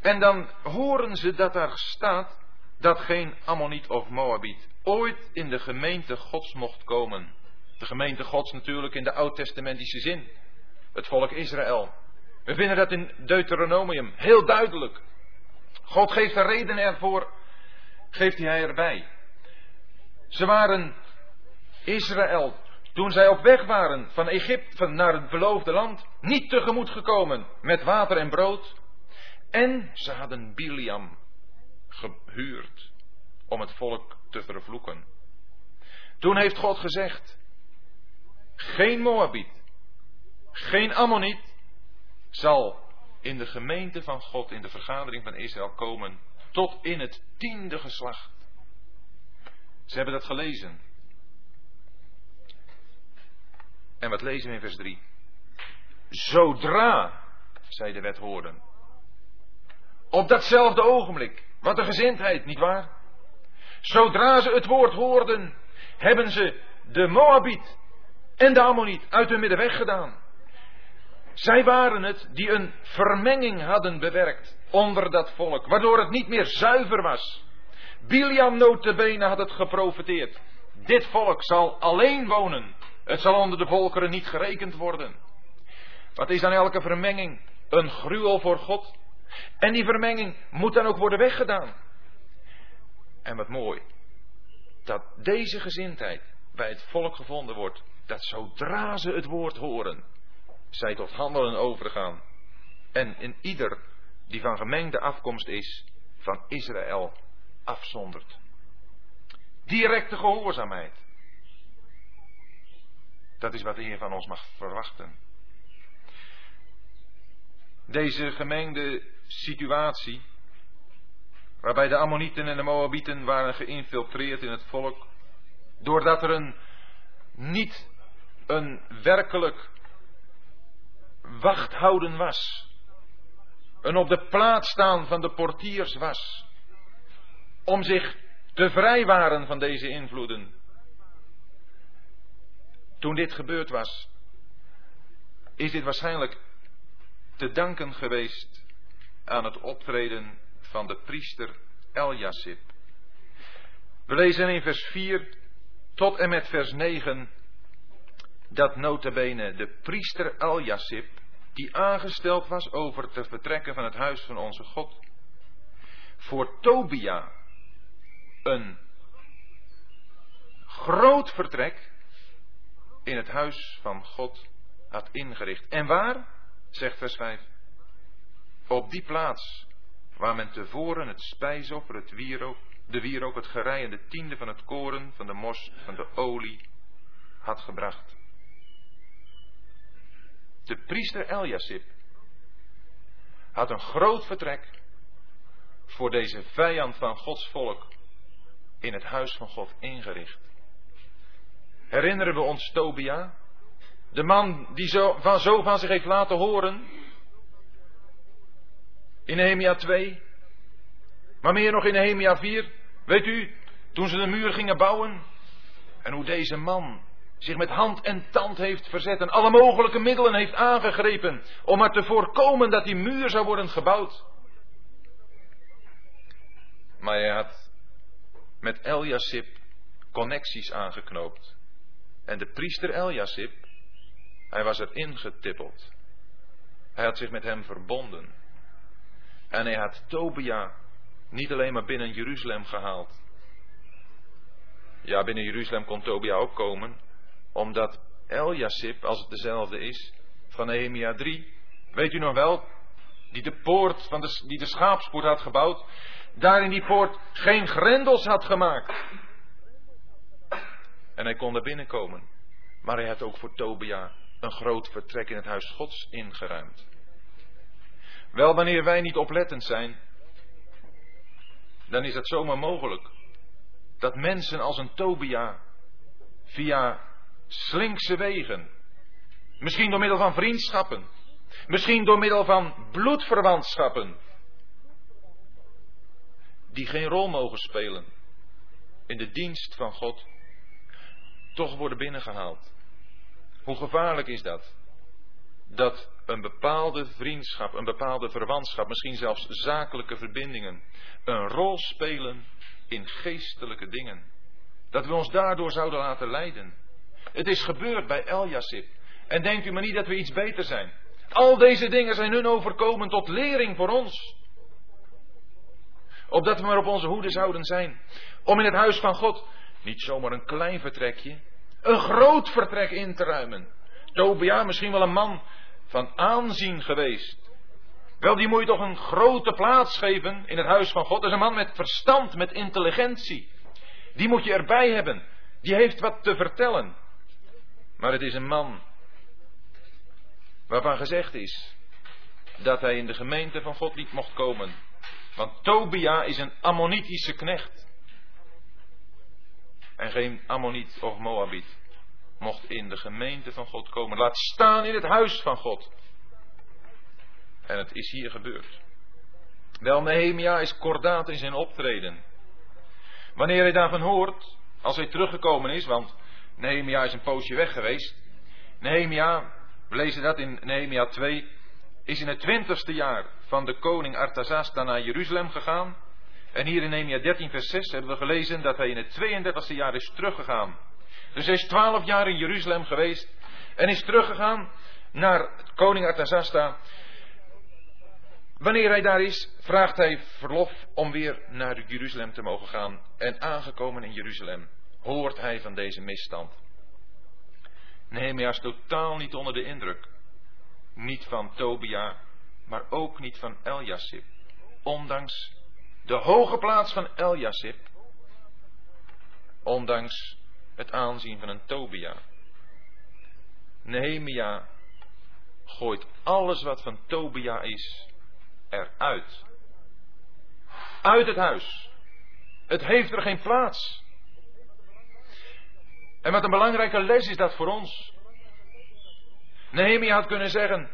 En dan horen ze dat daar staat dat geen Ammoniet of Moabiet ooit in de gemeente Gods mocht komen. De gemeente Gods natuurlijk in de oud-testamentische zin. Het volk Israël. We vinden dat in Deuteronomium heel duidelijk. God geeft de reden ervoor, geeft hij erbij. Ze waren Israël, toen zij op weg waren van Egypte naar het beloofde land, niet tegemoet gekomen met water en brood. En ze hadden Biliam gehuurd om het volk te vervloeken. Toen heeft God gezegd, geen Moabiet, geen Ammoniet zal in de gemeente van God, in de vergadering van Israël komen, tot in het tiende geslacht. Ze hebben dat gelezen. En wat lezen we in vers 3? Zodra zij de wet hoorden. Op datzelfde ogenblik. Wat een gezindheid, nietwaar? Zodra ze het woord hoorden, hebben ze de Moabiet en de Ammoniet uit hun midden weggedaan. Zij waren het die een vermenging hadden bewerkt onder dat volk, waardoor het niet meer zuiver was. Biliam notabene had het geprofeteerd. Dit volk zal alleen wonen het zal onder de volkeren niet gerekend worden. Wat is aan elke vermenging? Een gruwel voor God. En die vermenging moet dan ook worden weggedaan. En wat mooi, dat deze gezindheid bij het volk gevonden wordt, dat zodra ze het woord horen, zij tot handelen overgaan. En in ieder die van gemengde afkomst is, van Israël afzondert. Directe gehoorzaamheid. Dat is wat de Heer van ons mag verwachten. Deze gemengde situatie, waarbij de Ammonieten en de Moabieten waren geïnfiltreerd in het volk, doordat er een niet een werkelijk wachthouden was een op de plaats staan van de portiers was. Om zich te vrijwaren van deze invloeden. Toen dit gebeurd was, is dit waarschijnlijk te danken geweest aan het optreden van de priester Eljasip. We lezen in vers 4 tot en met vers 9 dat notabene de priester Eljasip, die aangesteld was over te vertrekken van het huis van onze God, voor Tobia een groot vertrek in het huis van God had ingericht. En waar? Zegt vers 5. Op die plaats waar men tevoren het spijsoffer, het wierook, de wierook, het gerei en de tiende van het koren, van de mos, van de olie had gebracht. De priester Eljasip had een groot vertrek voor deze vijand van Gods volk in het huis van God ingericht. Herinneren we ons Tobia? De man die zo van, zo van zich heeft laten horen. In Nehemia 2. Maar meer nog in Nehemia 4. Weet u, toen ze de muur gingen bouwen. En hoe deze man zich met hand en tand heeft verzet en alle mogelijke middelen heeft aangegrepen om maar te voorkomen dat die muur zou worden gebouwd. Maar hij had met Eljasip connecties aangeknoopt. En de priester Eljasip, hij was erin getippeld. Hij had zich met hem verbonden. En hij had Tobia niet alleen maar binnen Jeruzalem gehaald. Ja, binnen Jeruzalem kon Tobia ook komen, omdat Eljasip, als het dezelfde is, van Nehemia 3, weet u nog wel, die de poort van de, die de schaapspoort had gebouwd, daar in die poort geen grendels had gemaakt. En hij kon er binnenkomen. Maar hij had ook voor Tobia een groot vertrek in het huis Gods ingeruimd. Wel, wanneer wij niet oplettend zijn, dan is het zomaar mogelijk dat mensen als een Tobia via slinkse wegen, misschien door middel van vriendschappen, misschien door middel van bloedverwantschappen, die geen rol mogen spelen in de dienst van God, toch worden binnengehaald. Hoe gevaarlijk is dat? Dat een bepaalde vriendschap, een bepaalde verwantschap, misschien zelfs zakelijke verbindingen, een rol spelen in geestelijke dingen. Dat we ons daardoor zouden laten leiden. Het is gebeurd bij Eljasip. En denkt u maar niet dat we iets beter zijn. Al deze dingen zijn hun overkomen tot lering voor ons. Opdat we maar op onze hoede zouden zijn. Om in het huis van God niet zomaar een klein vertrekje, een groot vertrek in te ruimen. Tobia, misschien wel een man van aanzien geweest. Wel, die moet je toch een grote plaats geven in het huis van God. Dat is een man met verstand, met intelligentie. Die moet je erbij hebben. Die heeft wat te vertellen. Maar het is een man waarvan gezegd is dat hij in de gemeente van God niet mocht komen. Want Tobia is een Ammonitische knecht. En geen Ammoniet of Moabiet mocht in de gemeente van God komen. Laat staan in het huis van God. En het is hier gebeurd. Wel, Nehemia is kordaat in zijn optreden. Wanneer hij daarvan hoort, als hij teruggekomen is, want Nehemia is een poosje weg geweest. Nehemia, we lezen dat in Nehemia 2, is in het twintigste jaar van de koning Artazasta naar Jeruzalem gegaan. En hier in Nehemia 13 vers 6 hebben we gelezen dat hij in het 32e jaar is teruggegaan. Dus hij is twaalf jaar in Jeruzalem geweest en is teruggegaan naar koning Artazasta. Wanneer hij daar is, vraagt hij verlof om weer naar Jeruzalem te mogen gaan. En aangekomen in Jeruzalem hoort hij van deze misstand. Nehemia is totaal niet onder de indruk. Niet van Tobia, maar ook niet van Eljasip. Ondanks de hoge plaats van Eljasip. Ondanks het aanzien van een Tobia. Nehemia gooit alles wat van Tobia is eruit. Uit het huis. Het heeft er geen plaats. En wat een belangrijke les is dat voor ons. Nehemia had kunnen zeggen: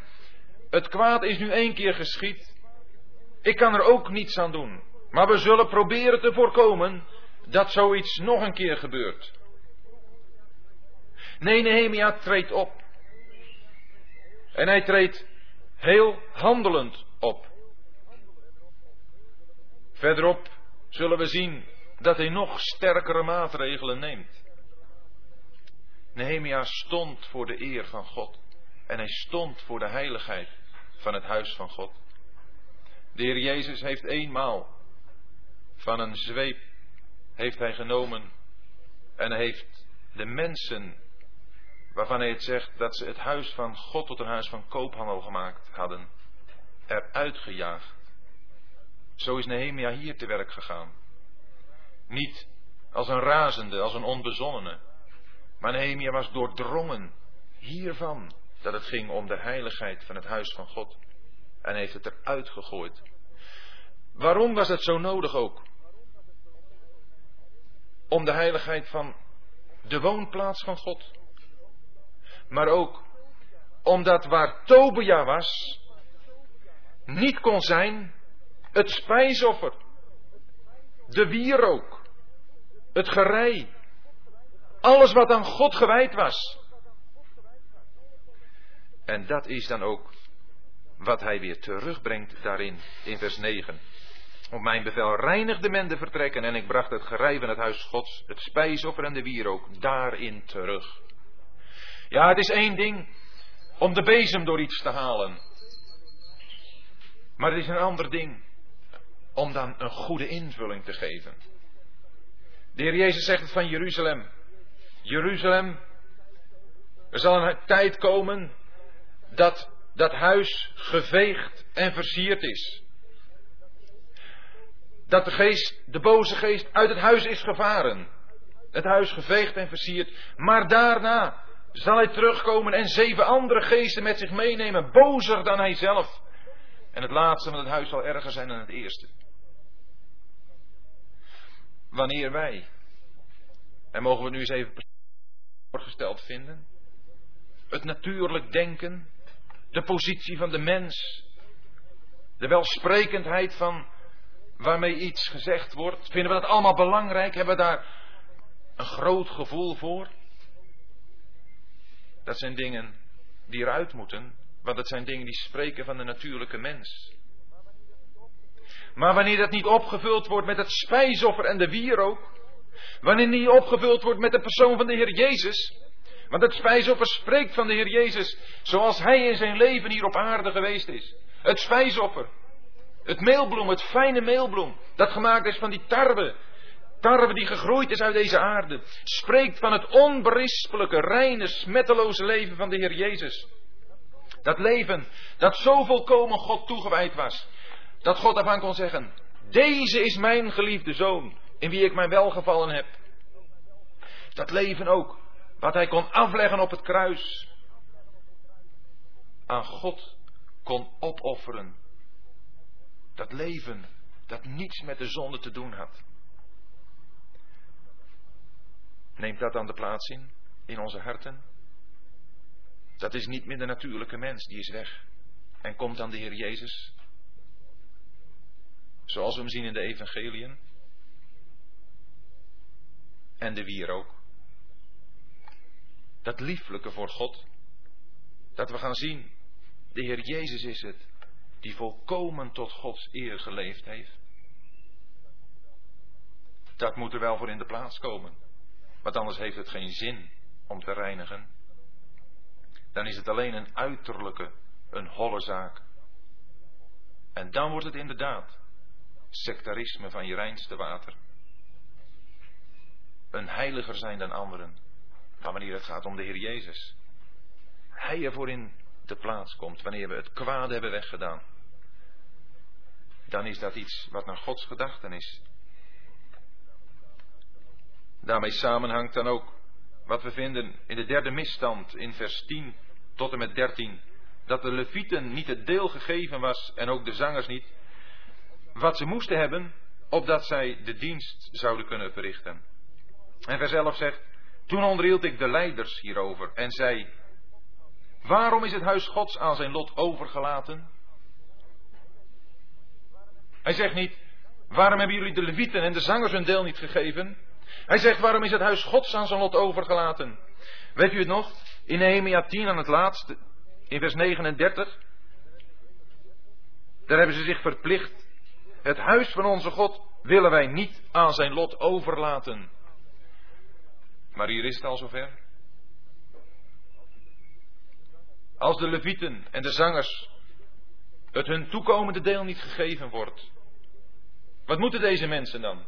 Het kwaad is nu één keer geschied. Ik kan er ook niets aan doen. Maar we zullen proberen te voorkomen dat zoiets nog een keer gebeurt. Nee, Nehemia treedt op. En hij treedt heel handelend op. Verderop zullen we zien dat hij nog sterkere maatregelen neemt. Nehemia stond voor de eer van God. En hij stond voor de heiligheid van het huis van God. De Heer Jezus heeft eenmaal van een zweep heeft hij genomen en heeft de mensen waarvan hij het zegt dat ze het huis van God tot een huis van koophandel gemaakt hadden, eruit gejaagd. Zo is Nehemia hier te werk gegaan. Niet als een razende, als een onbezonnene, maar Nehemia was doordrongen hiervan dat het ging om de heiligheid van het huis van God. En heeft het eruit gegooid. Waarom was het zo nodig ook? Om de heiligheid van de woonplaats van God. Maar ook omdat waar Tobia was, niet kon zijn het spijsoffer, de wierook, het gerei, alles wat aan God gewijd was. En dat is dan ook wat hij weer terugbrengt daarin, in vers 9. Op mijn bevel reinigde men de vertrekken en ik bracht het gerei van het huis Gods, het spijsoffer en de wierook daarin terug. Ja, het is één ding om de bezem door iets te halen. Maar het is een ander ding om dan een goede invulling te geven. De Heer Jezus zegt het van Jeruzalem. Jeruzalem, er zal een tijd komen dat dat huis geveegd en versierd is. Dat de geest, de boze geest, uit het huis is gevaren. Het huis geveegd en versierd. Maar daarna zal hij terugkomen en zeven andere geesten met zich meenemen, bozer dan hij zelf. En het laatste van het huis zal erger zijn dan het eerste. Wanneer wij, en mogen we nu eens even voorgesteld vinden, het natuurlijk denken, de positie van de mens, de welsprekendheid van waarmee iets gezegd wordt, vinden we dat allemaal belangrijk? Hebben we daar een groot gevoel voor? Dat zijn dingen die eruit moeten, want dat zijn dingen die spreken van de natuurlijke mens. Maar wanneer dat niet opgevuld wordt met het spijsoffer en de wierook, wanneer niet opgevuld wordt met de persoon van de Heer Jezus, want het spijsoffer spreekt van de Heer Jezus zoals Hij in zijn leven hier op aarde geweest is. Het spijsoffer, het meelbloem, het fijne meelbloem, dat gemaakt is van die tarwe, tarwe die gegroeid is uit deze aarde, spreekt van het onberispelijke, reine, smetteloze leven van de Heer Jezus. Dat leven dat zo volkomen God toegewijd was, dat God daarvan kon zeggen, deze is mijn geliefde zoon, in wie ik mijn welgevallen heb. Dat leven ook, wat hij kon afleggen op het kruis, aan God kon opofferen. Dat leven dat niets met de zonde te doen had. Neemt dat dan de plaats in, in onze harten? Dat is niet meer de natuurlijke mens, die is weg. En komt dan de Heer Jezus, zoals we hem zien in de evangeliën, en de wier ook. Dat lieflijke voor God, dat we gaan zien, de Heer Jezus is het, die volkomen tot Gods eer geleefd heeft. Dat moet er wel voor in de plaats komen. Want anders heeft het geen zin om te reinigen. Dan is het alleen een uiterlijke, een holle zaak. En dan wordt het inderdaad sectarisme van je reinste water. Een heiliger zijn dan anderen. Maar wanneer het gaat om de Heer Jezus. Hij ervoor in de plaats komt, wanneer we het kwade hebben weggedaan. Dan is dat iets wat naar Gods gedachten is. Daarmee samenhangt dan ook wat we vinden in de derde misstand in vers 10 tot en met 13. Dat de levieten niet het deel gegeven was en ook de zangers niet. Wat ze moesten hebben, opdat zij de dienst zouden kunnen verrichten. En vers 11 zegt, toen onderhield ik de leiders hierover en zei, waarom is het huis Gods aan zijn lot overgelaten? Hij zegt niet, waarom hebben jullie de levieten en de zangers hun deel niet gegeven? Hij zegt, waarom is het huis Gods aan zijn lot overgelaten? Weet u het nog? In Nehemia 10 aan het laatste, in vers 39. Daar hebben ze zich verplicht. Het huis van onze God willen wij niet aan zijn lot overlaten. Maar hier is het al zover. Als de levieten en de zangers het hun toekomende deel niet gegeven wordt. Wat moeten deze mensen dan?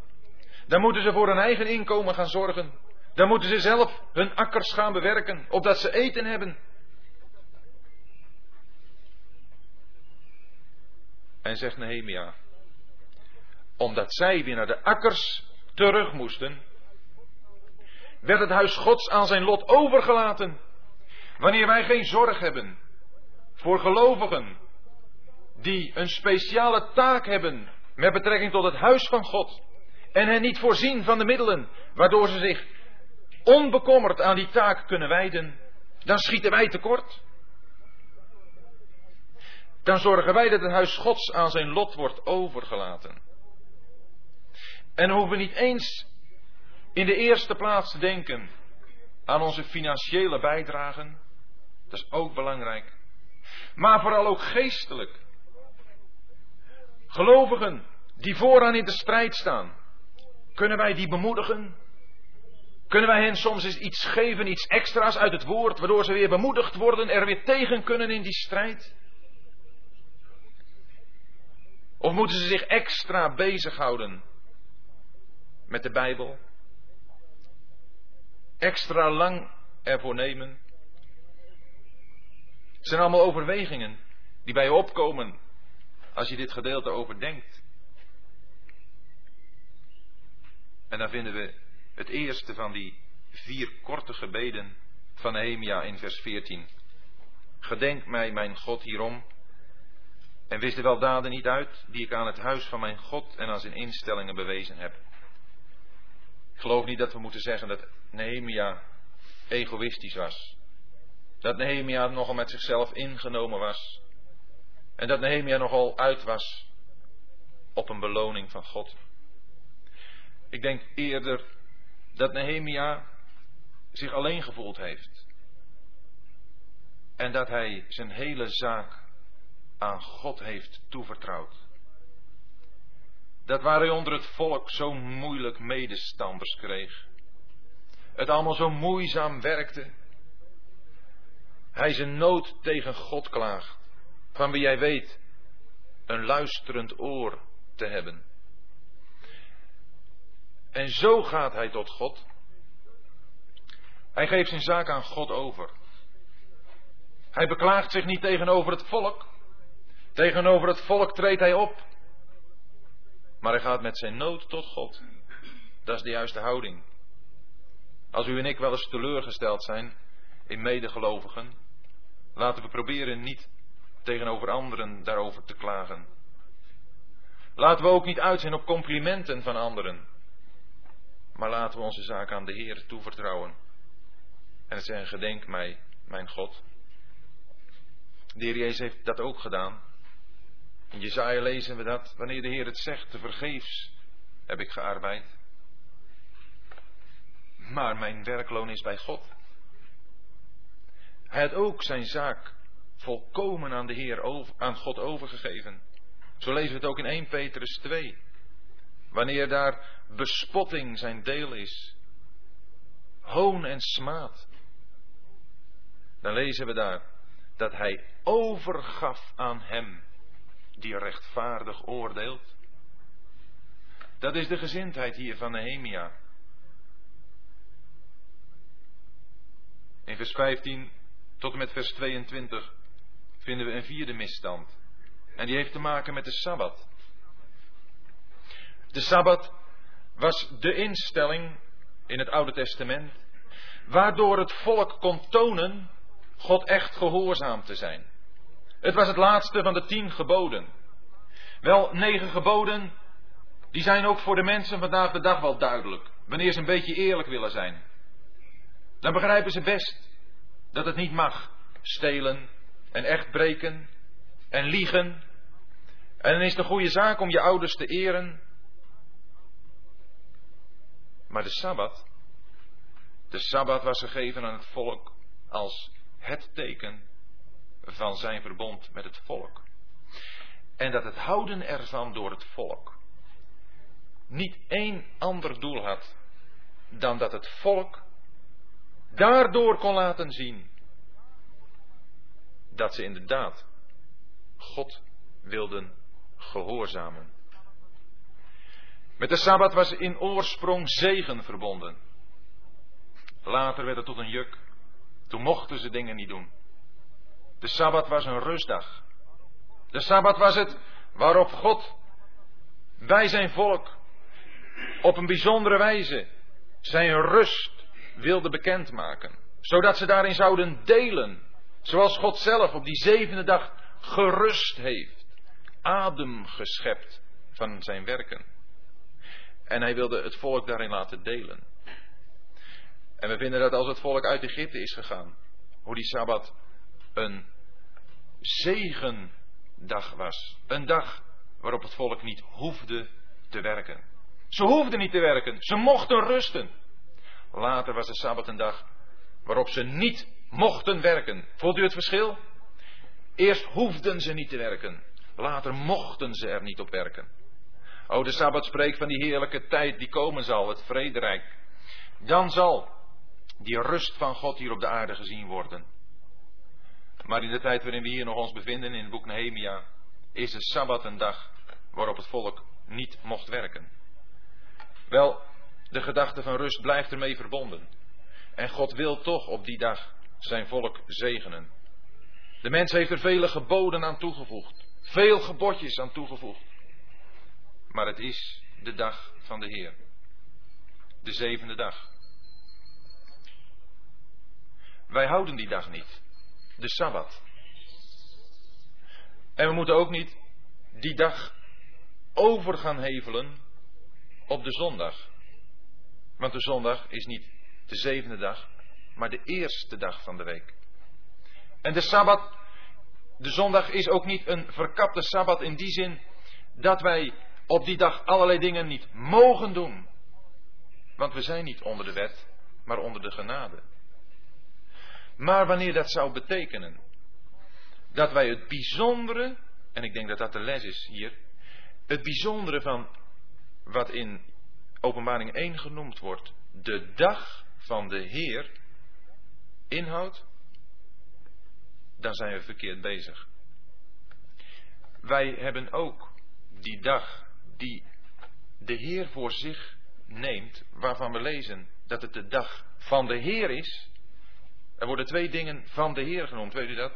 Dan moeten ze voor hun eigen inkomen gaan zorgen. Dan moeten ze zelf hun akkers gaan bewerken, opdat ze eten hebben. En zegt Nehemia, omdat zij weer naar de akkers terug moesten, werd het huis Gods aan zijn lot overgelaten. Wanneer wij geen zorg hebben voor gelovigen die een speciale taak hebben met betrekking tot het huis van God en hen niet voorzien van de middelen waardoor ze zich onbekommerd aan die taak kunnen wijden, dan schieten wij tekort. Dan zorgen wij dat het huis Gods aan zijn lot wordt overgelaten. En hoeven we niet eens in de eerste plaats te denken aan onze financiële bijdragen. Dat is ook belangrijk. Maar vooral ook geestelijk. Gelovigen die vooraan in de strijd staan. Kunnen wij die bemoedigen? Kunnen wij hen soms eens iets geven, iets extra's uit het woord, waardoor ze weer bemoedigd worden, er weer tegen kunnen in die strijd? Of moeten ze zich extra bezighouden met de Bijbel? Extra lang ervoor nemen? Het zijn allemaal overwegingen die bij je opkomen als je dit gedeelte overdenkt. En dan vinden we het eerste van die vier korte gebeden van Nehemia in vers 14. Gedenk mij, mijn God, hierom. En wist de weldaden niet uit die ik aan het huis van mijn God en aan zijn instellingen bewezen heb. Ik geloof niet dat we moeten zeggen dat Nehemia egoïstisch was. Dat Nehemia nogal met zichzelf ingenomen was. En dat Nehemia nogal uit was op een beloning van God. Ik denk eerder dat Nehemia zich alleen gevoeld heeft. En dat hij zijn hele zaak aan God heeft toevertrouwd. Dat waar hij onder het volk zo moeilijk medestanders kreeg. Het allemaal zo moeizaam werkte. Hij zijn nood tegen God klaagt. Van wie jij weet een luisterend oor te hebben. En zo gaat hij tot God. Hij geeft zijn zaak aan God over. Hij beklaagt zich niet tegenover het volk. Tegenover het volk treedt hij op. Maar hij gaat met zijn nood tot God. Dat is de juiste houding. Als u en ik wel eens teleurgesteld zijn in medegelovigen, laten we proberen niet tegenover anderen daarover te klagen. Laten we ook niet uit zijn op complimenten van anderen. Maar laten we onze zaak aan de Heer toevertrouwen. En zeggen, gedenk mij, mijn God. De Heer Jezus heeft dat ook gedaan. In Jezaja lezen we dat, wanneer de Heer het zegt, te vergeefs heb ik gearbeid. Maar mijn werkloon is bij God. Hij had ook zijn zaak volkomen aan de Heer, aan God overgegeven. Zo lezen we het ook in 1 Petrus 2. Wanneer daar bespotting zijn deel is, hoon en smaad, dan lezen we daar dat hij overgaf aan hem die rechtvaardig oordeelt. Dat is de gezindheid hier van Nehemia. In vers 15 tot en met vers 22 vinden we een vierde misstand. En die heeft te maken met de Sabbat. De Sabbat was de instelling in het Oude Testament waardoor het volk kon tonen God echt gehoorzaam te zijn. Het was het laatste van de tien geboden. Wel, negen geboden, die zijn ook voor de mensen vandaag de dag wel duidelijk, wanneer ze een beetje eerlijk willen zijn. Dan begrijpen ze best dat het niet mag stelen en echt breken en liegen En dan is het een goede zaak om je ouders te eren. Maar de Sabbat, de Sabbat was gegeven aan het volk als het teken van zijn verbond met het volk. En dat het houden ervan door het volk niet één ander doel had dan dat het volk daardoor kon laten zien dat ze inderdaad God wilden gehoorzamen. Met de Sabbat was in oorsprong zegen verbonden. Later werd het tot een juk. Toen mochten ze dingen niet doen. De Sabbat was een rustdag. De Sabbat was het waarop God bij zijn volk op een bijzondere wijze zijn rust wilde bekendmaken. Zodat ze daarin zouden delen. Zoals God zelf op die zevende dag gerust heeft. Adem geschept van zijn werken. En hij wilde het volk daarin laten delen. En we vinden dat als het volk uit Egypte is gegaan, hoe die Sabbat een zegendag was. Een dag waarop het volk niet hoefde te werken. Ze hoefden niet te werken, ze mochten rusten. Later was de Sabbat een dag waarop ze niet mochten werken. Voelt u het verschil? Eerst hoefden ze niet te werken, later mochten ze er niet op werken. O, de Sabbat spreekt van die heerlijke tijd die komen zal, het vrederijk. Dan zal die rust van God hier op de aarde gezien worden. Maar in de tijd waarin we hier nog ons bevinden, in het boek Nehemia, is de Sabbat een dag waarop het volk niet mocht werken. Wel, de gedachte van rust blijft ermee verbonden. En God wil toch op die dag zijn volk zegenen. De mens heeft er vele geboden aan toegevoegd. Veel gebodjes aan toegevoegd. Maar het is de dag van de Heer. De zevende dag. Wij houden die dag niet. De Sabbat. En we moeten ook niet die dag over gaan hevelen op de zondag. Want de zondag is niet de zevende dag, maar de eerste dag van de week. En de Sabbat, de zondag is ook niet een verkapte Sabbat in die zin dat wij op die dag allerlei dingen niet mogen doen. Want we zijn niet onder de wet, maar onder de genade. Maar wanneer dat zou betekenen dat wij het bijzondere, en ik denk dat dat de les is hier, het bijzondere van wat in Openbaring 1 genoemd wordt, de dag van de Heer, inhoudt, dan zijn we verkeerd bezig. Wij hebben ook die dag die de Heer voor zich neemt, waarvan we lezen dat het de dag van de Heer is. Er worden twee dingen van de Heer genoemd, weet u dat?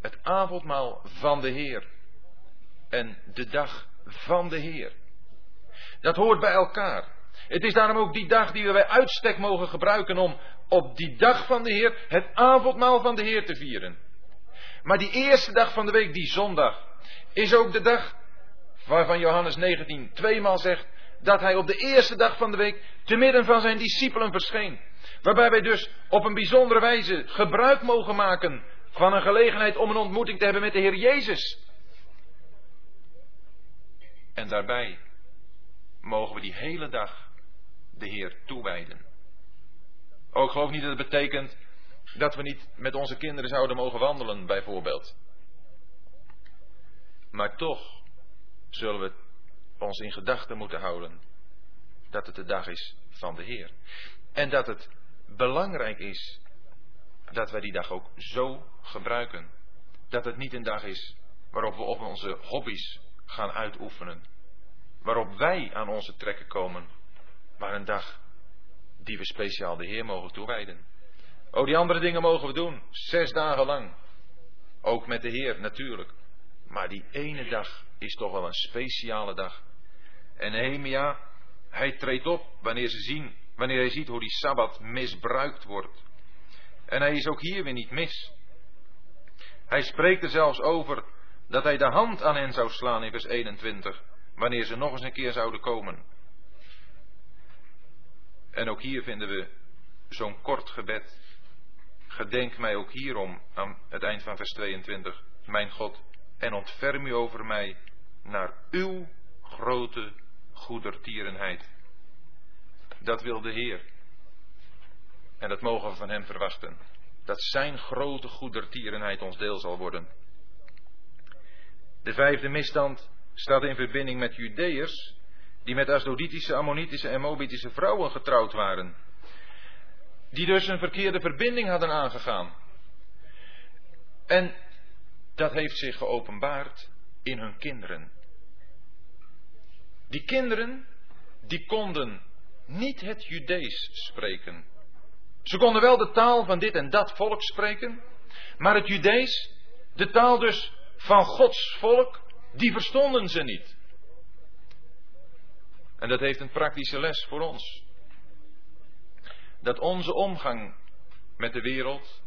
Het avondmaal van de Heer en de dag van de Heer. Dat hoort bij elkaar. Het is daarom ook die dag die we bij uitstek mogen gebruiken om op die dag van de Heer het avondmaal van de Heer te vieren. Maar die eerste dag van de week, die zondag, is ook de dag waarvan Johannes 19 tweemaal zegt dat hij op de eerste dag van de week te midden van zijn discipelen verscheen. Waarbij wij dus op een bijzondere wijze gebruik mogen maken van een gelegenheid om een ontmoeting te hebben met de Heer Jezus. En daarbij mogen we die hele dag de Heer toewijden. Ook geloof niet dat het betekent dat we niet met onze kinderen zouden mogen wandelen, bijvoorbeeld. Maar toch zullen we ons in gedachten moeten houden dat het de dag is van de Heer. En dat het belangrijk is dat wij die dag ook zo gebruiken. Dat het niet een dag is waarop we op onze hobby's gaan uitoefenen. Waarop wij aan onze trekken komen. Maar een dag die we speciaal de Heer mogen toewijden. Oh, die andere dingen mogen we doen. Zes dagen lang. Ook met de Heer natuurlijk. Maar die ene dag is toch wel een speciale dag. En Nehemia, hij treedt op wanneer, ze zien, wanneer hij ziet hoe die Sabbat misbruikt wordt. En hij is ook hier weer niet mis. Hij spreekt er zelfs over dat hij de hand aan hen zou slaan in vers 21, wanneer ze nog eens een keer zouden komen. En ook hier vinden we zo'n kort gebed. Gedenk mij ook hierom aan het eind van vers 22. Mijn God, en ontferm u over mij naar uw grote goedertierenheid. Dat wil de Heer. En dat mogen we van Hem verwachten. Dat Zijn grote goedertierenheid ons deel zal worden. De vijfde misstand staat in verbinding met Judeërs die met Asdoditische, Ammonitische en Moabitische vrouwen getrouwd waren. Die dus een verkeerde verbinding hadden aangegaan. En dat heeft zich geopenbaard in hun kinderen. Die kinderen, die konden niet het Judees spreken. Ze konden wel de taal van dit en dat volk spreken, maar het Judees, de taal dus van Gods volk, die verstonden ze niet. En dat heeft een praktische les voor ons. Dat onze omgang met de wereld,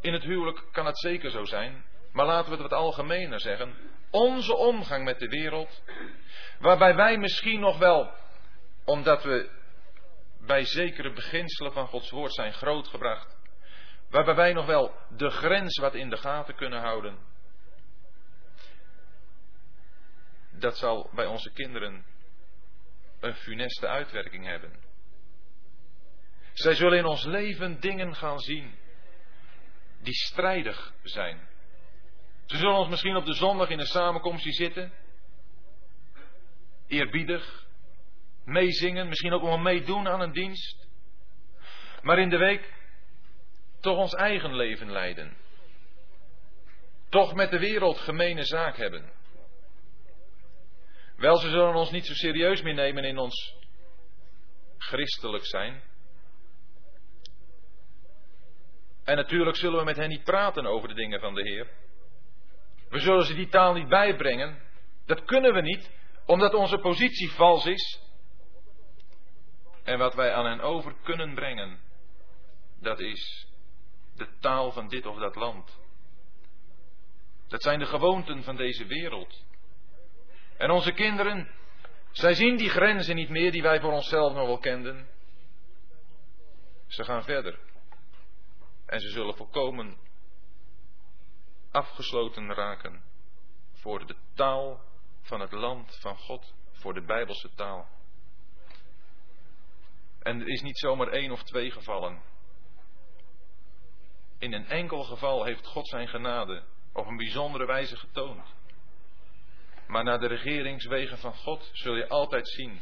in het huwelijk kan het zeker zo zijn, maar laten we het wat algemener zeggen. Onze omgang met de wereld, waarbij wij misschien nog wel, omdat we bij zekere beginselen van Gods woord zijn grootgebracht, waarbij wij nog wel de grens wat in de gaten kunnen houden, dat zal bij onze kinderen een funeste uitwerking hebben. Zij zullen in ons leven dingen gaan zien die strijdig zijn. Ze zullen ons misschien op de zondag in een samenkomst zien zitten, eerbiedig, meezingen, misschien ook wel meedoen aan een dienst, maar in de week toch ons eigen leven leiden. Toch met de wereld gemene zaak hebben. Wel, ze zullen ons niet zo serieus meer nemen in ons christelijk zijn. En natuurlijk zullen we met hen niet praten over de dingen van de Heer. We zullen ze die taal niet bijbrengen. Dat kunnen we niet, omdat onze positie vals is. En wat wij aan hen over kunnen brengen, dat is de taal van dit of dat land. Dat zijn de gewoonten van deze wereld. En onze kinderen, zij zien die grenzen niet meer die wij voor onszelf nog wel kenden. Ze gaan verder. En ze zullen volkomen afgesloten raken voor de taal van het land van God, voor de Bijbelse taal. En er is niet zomaar één of twee gevallen. In een enkel geval heeft God zijn genade op een bijzondere wijze getoond. Maar naar de regeringswegen van God zul je altijd zien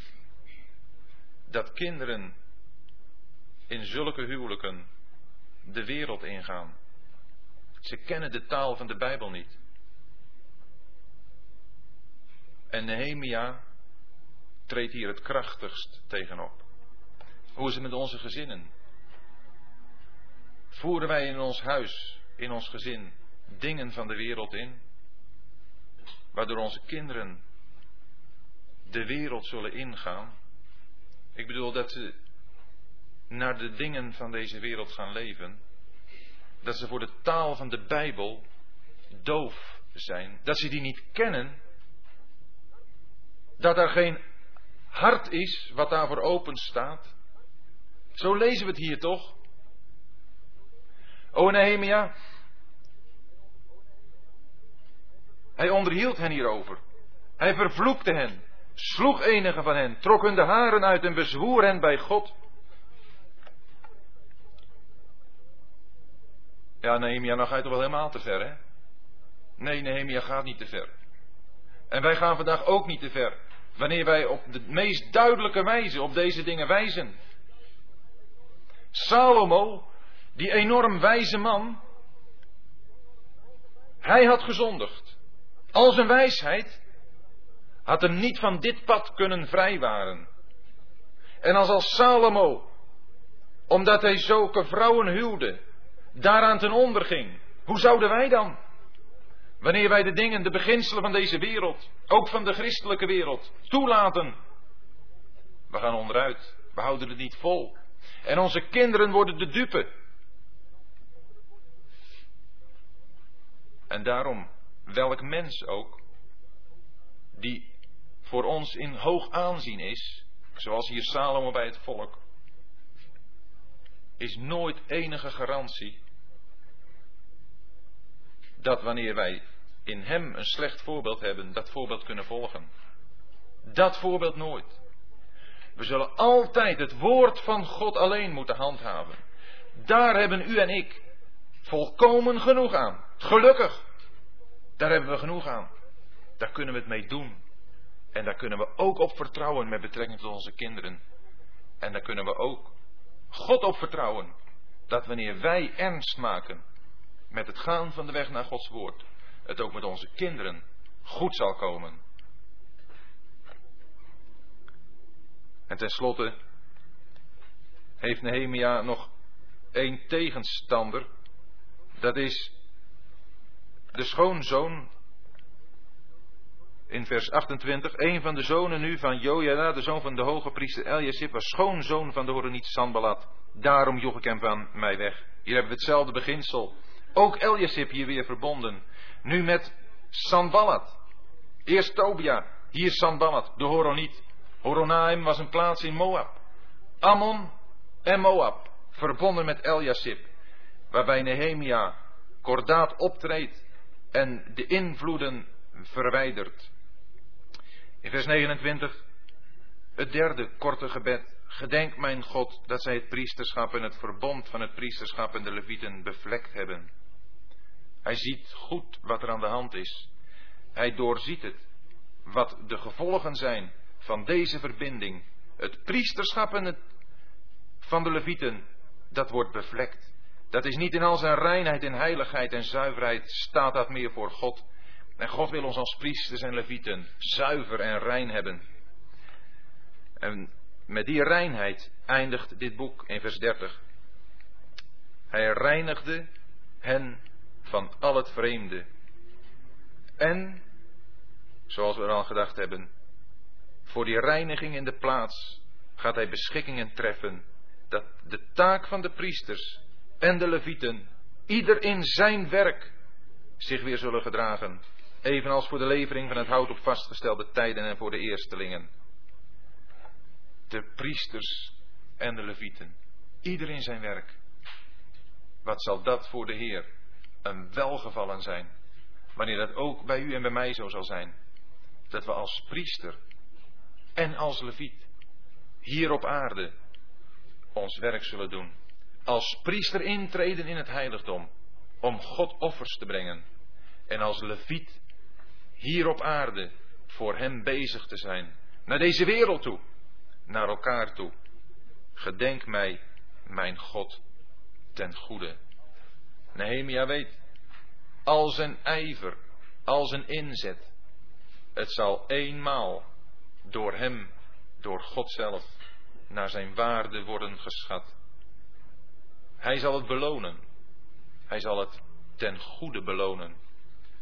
dat kinderen in zulke huwelijken de wereld ingaan. Ze kennen de taal van de Bijbel niet. En Nehemia treedt hier het krachtigst tegenop. Hoe is het met onze gezinnen? Voeren wij in ons huis, in ons gezin, dingen van de wereld in? Waardoor onze kinderen de wereld zullen ingaan. Ik bedoel dat ze naar de dingen van deze wereld gaan leven. Dat ze voor de taal van de Bijbel doof zijn. Dat ze die niet kennen. Dat er geen hart is wat daarvoor open staat. Zo lezen we het hier toch? O Nehemia, Hij onderhield hen hierover. Hij vervloekte hen, sloeg enige van hen, trok hun de haren uit en bezwoer hen bij God. Ja, Nehemia, nou ga je toch wel helemaal te ver, hè? Nee, Nehemia gaat niet te ver. En wij gaan vandaag ook niet te ver. Wanneer wij op de meest duidelijke wijze op deze dingen wijzen. Salomo, die enorm wijze man, hij had gezondigd. Al zijn wijsheid had hem niet van dit pad kunnen vrijwaren. En als als Salomo, omdat hij zulke vrouwen huwde, daaraan ten onder ging, hoe zouden wij dan? Wanneer wij de dingen, de beginselen van deze wereld, ook van de christelijke wereld, toelaten. We gaan onderuit. We houden het niet vol. En onze kinderen worden de dupe. En daarom welk mens ook, die voor ons in hoog aanzien is, zoals hier Salomo bij het volk, is nooit enige garantie dat wanneer wij in hem een slecht voorbeeld hebben, dat voorbeeld kunnen volgen. Dat voorbeeld nooit. We zullen altijd het woord van God alleen moeten handhaven. Daar hebben u en ik volkomen genoeg aan. Gelukkig. Daar hebben we genoeg aan. Daar kunnen we het mee doen. En daar kunnen we ook op vertrouwen met betrekking tot onze kinderen. En daar kunnen we ook God op vertrouwen. Dat wanneer wij ernst maken met het gaan van de weg naar Gods woord, het ook met onze kinderen goed zal komen. En tenslotte heeft Nehemia nog één tegenstander. Dat is de schoonzoon in vers 28. Een van de zonen nu van Jojada, de zoon van de hoge priester Eliasib, was schoonzoon van de Horeniet Sanballat. Daarom joeg ik hem van mij weg. Hier hebben we hetzelfde beginsel. Ook Eliasib hier weer verbonden. Nu met Sanballat. Eerst Tobia, hier Sanballat, de Horoniet. Horonaim was een plaats in Moab. Ammon en Moab, verbonden met Eliasib, waarbij Nehemia kordaat optreedt en de invloeden verwijdert. In vers 29, het derde korte gebed. Gedenk mijn God dat zij het priesterschap en het verbond van het priesterschap en de levieten bevlekt hebben. Hij ziet goed wat er aan de hand is. Hij doorziet het, wat de gevolgen zijn van deze verbinding. Het priesterschap en het van de levieten, dat wordt bevlekt. Dat is niet in al zijn reinheid en heiligheid en zuiverheid staat dat meer voor God. En God wil ons als priesters en levieten zuiver en rein hebben. En met die reinheid eindigt dit boek in vers 30. Hij reinigde hen van al het vreemde. En, zoals we al gedacht hebben, voor die reiniging in de plaats gaat hij beschikkingen treffen dat de taak van de priesters en de levieten ieder in zijn werk zich weer zullen gedragen, evenals voor de levering van het hout op vastgestelde tijden en voor de eerstelingen. De priesters en de levieten, ieder in zijn werk. Wat zal dat voor de Heer een welgevallen zijn, wanneer dat ook bij u en bij mij zo zal zijn, dat we als priester en als leviet hier op aarde ons werk zullen doen. Als priester intreden in het heiligdom om God offers te brengen. En als leviet hier op aarde voor hem bezig te zijn. Naar deze wereld toe. Naar elkaar toe. Gedenk mij, mijn God, ten goede. Nehemia weet, al zijn ijver, al zijn inzet, het zal eenmaal door hem, door God zelf, naar zijn waarde worden geschat. Hij zal het belonen. Hij zal het ten goede belonen.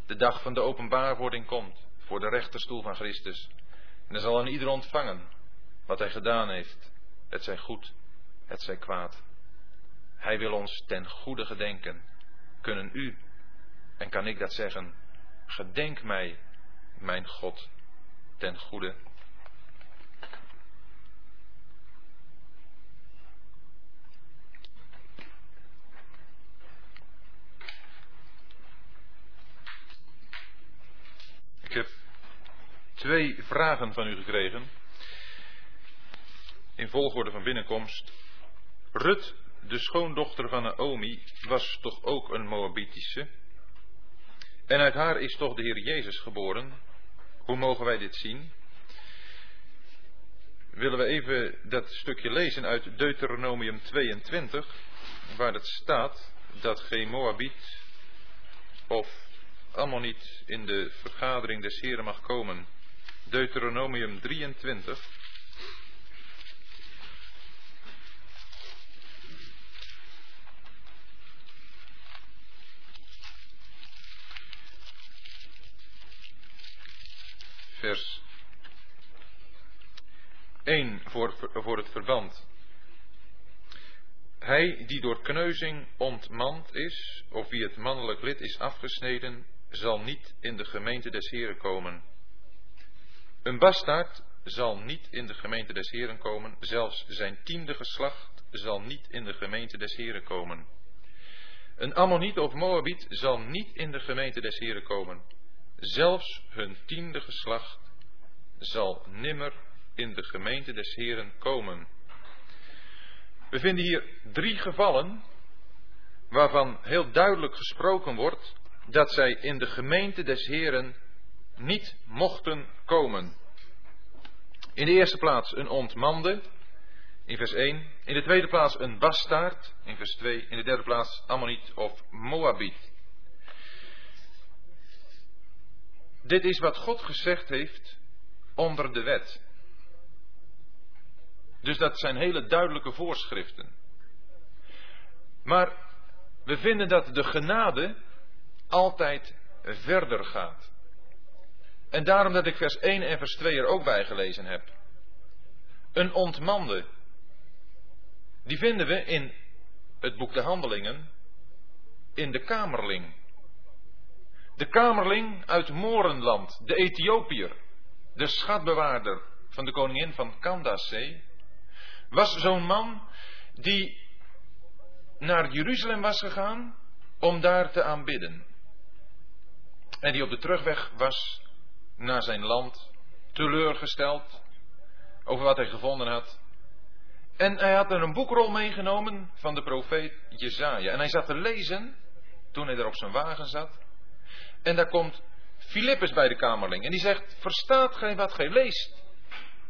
De dag van de openbaarwording komt voor de rechterstoel van Christus. En dan zal een ieder ontvangen wat hij gedaan heeft. Het zij goed, het zij kwaad. Hij wil ons ten goede gedenken. Kunnen u, en kan ik dat zeggen, gedenk mij, mijn God, ten goede. Ik heb twee vragen van u gekregen. In volgorde van binnenkomst. Rut, de schoondochter van Naomi, was toch ook een Moabitische? En uit haar is toch de Heer Jezus geboren? Hoe mogen wij dit zien? Willen we even dat stukje lezen uit Deuteronomium 22, waar het staat dat geen Moabiet of allemaal niet in de vergadering des Heren mag komen. Deuteronomium 23. Vers 1 voor, voor het verband. Hij die door kneuzing ontmand is, of wie het mannelijk lid is afgesneden, zal niet in de gemeente des Heren komen. Een bastaard zal niet in de gemeente des Heren komen, zelfs zijn tiende geslacht zal niet in de gemeente des Heren komen. Een Ammoniet of Moabiet zal niet in de gemeente des Heren komen. zelfs hun tiende geslacht zal nimmer in de gemeente des Heren komen. We vinden hier drie gevallen waarvan heel duidelijk gesproken wordt dat zij in de gemeente des Heren niet mochten komen. In de eerste plaats een ontmande, in vers 1. In de tweede plaats een bastaard, in vers 2. In de derde plaats Ammoniet of Moabiet. Dit is wat God gezegd heeft onder de wet. Dus dat zijn hele duidelijke voorschriften. Maar we vinden dat de genade altijd verder gaat. En daarom dat ik vers 1 en vers 2 er ook bij gelezen heb. Een ontmande. Die vinden we in het boek de Handelingen in de Kamerling. De Kamerling uit Morenland, de Ethiopiër, de schatbewaarder van de koningin van Candace, was zo'n man die naar Jeruzalem was gegaan om daar te aanbidden. En die op de terugweg was naar zijn land, teleurgesteld over wat hij gevonden had. En hij had er een boekrol meegenomen van de profeet Jezaja. En hij zat te lezen toen hij er op zijn wagen zat. En daar komt Filippus bij de kamerling. En die zegt, verstaat gij wat gij leest?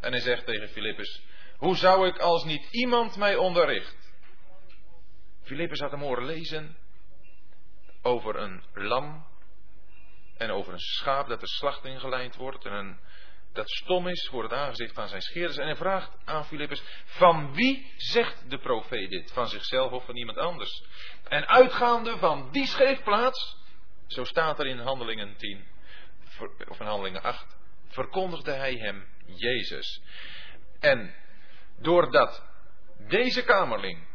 En hij zegt tegen Filippus, hoe zou ik als niet iemand mij onderricht? Filippus had hem horen lezen over een lam en over een schaap dat de slacht ingeleid wordt en een, dat stom is voor het aangezicht van zijn scheerders. En hij vraagt aan Filippus, van wie zegt de profeet dit? Van zichzelf of van iemand anders? En uitgaande van die scheefplaats, zo staat er in Handelingen 10, of in Handelingen 8, verkondigde hij hem Jezus. En doordat deze kamerling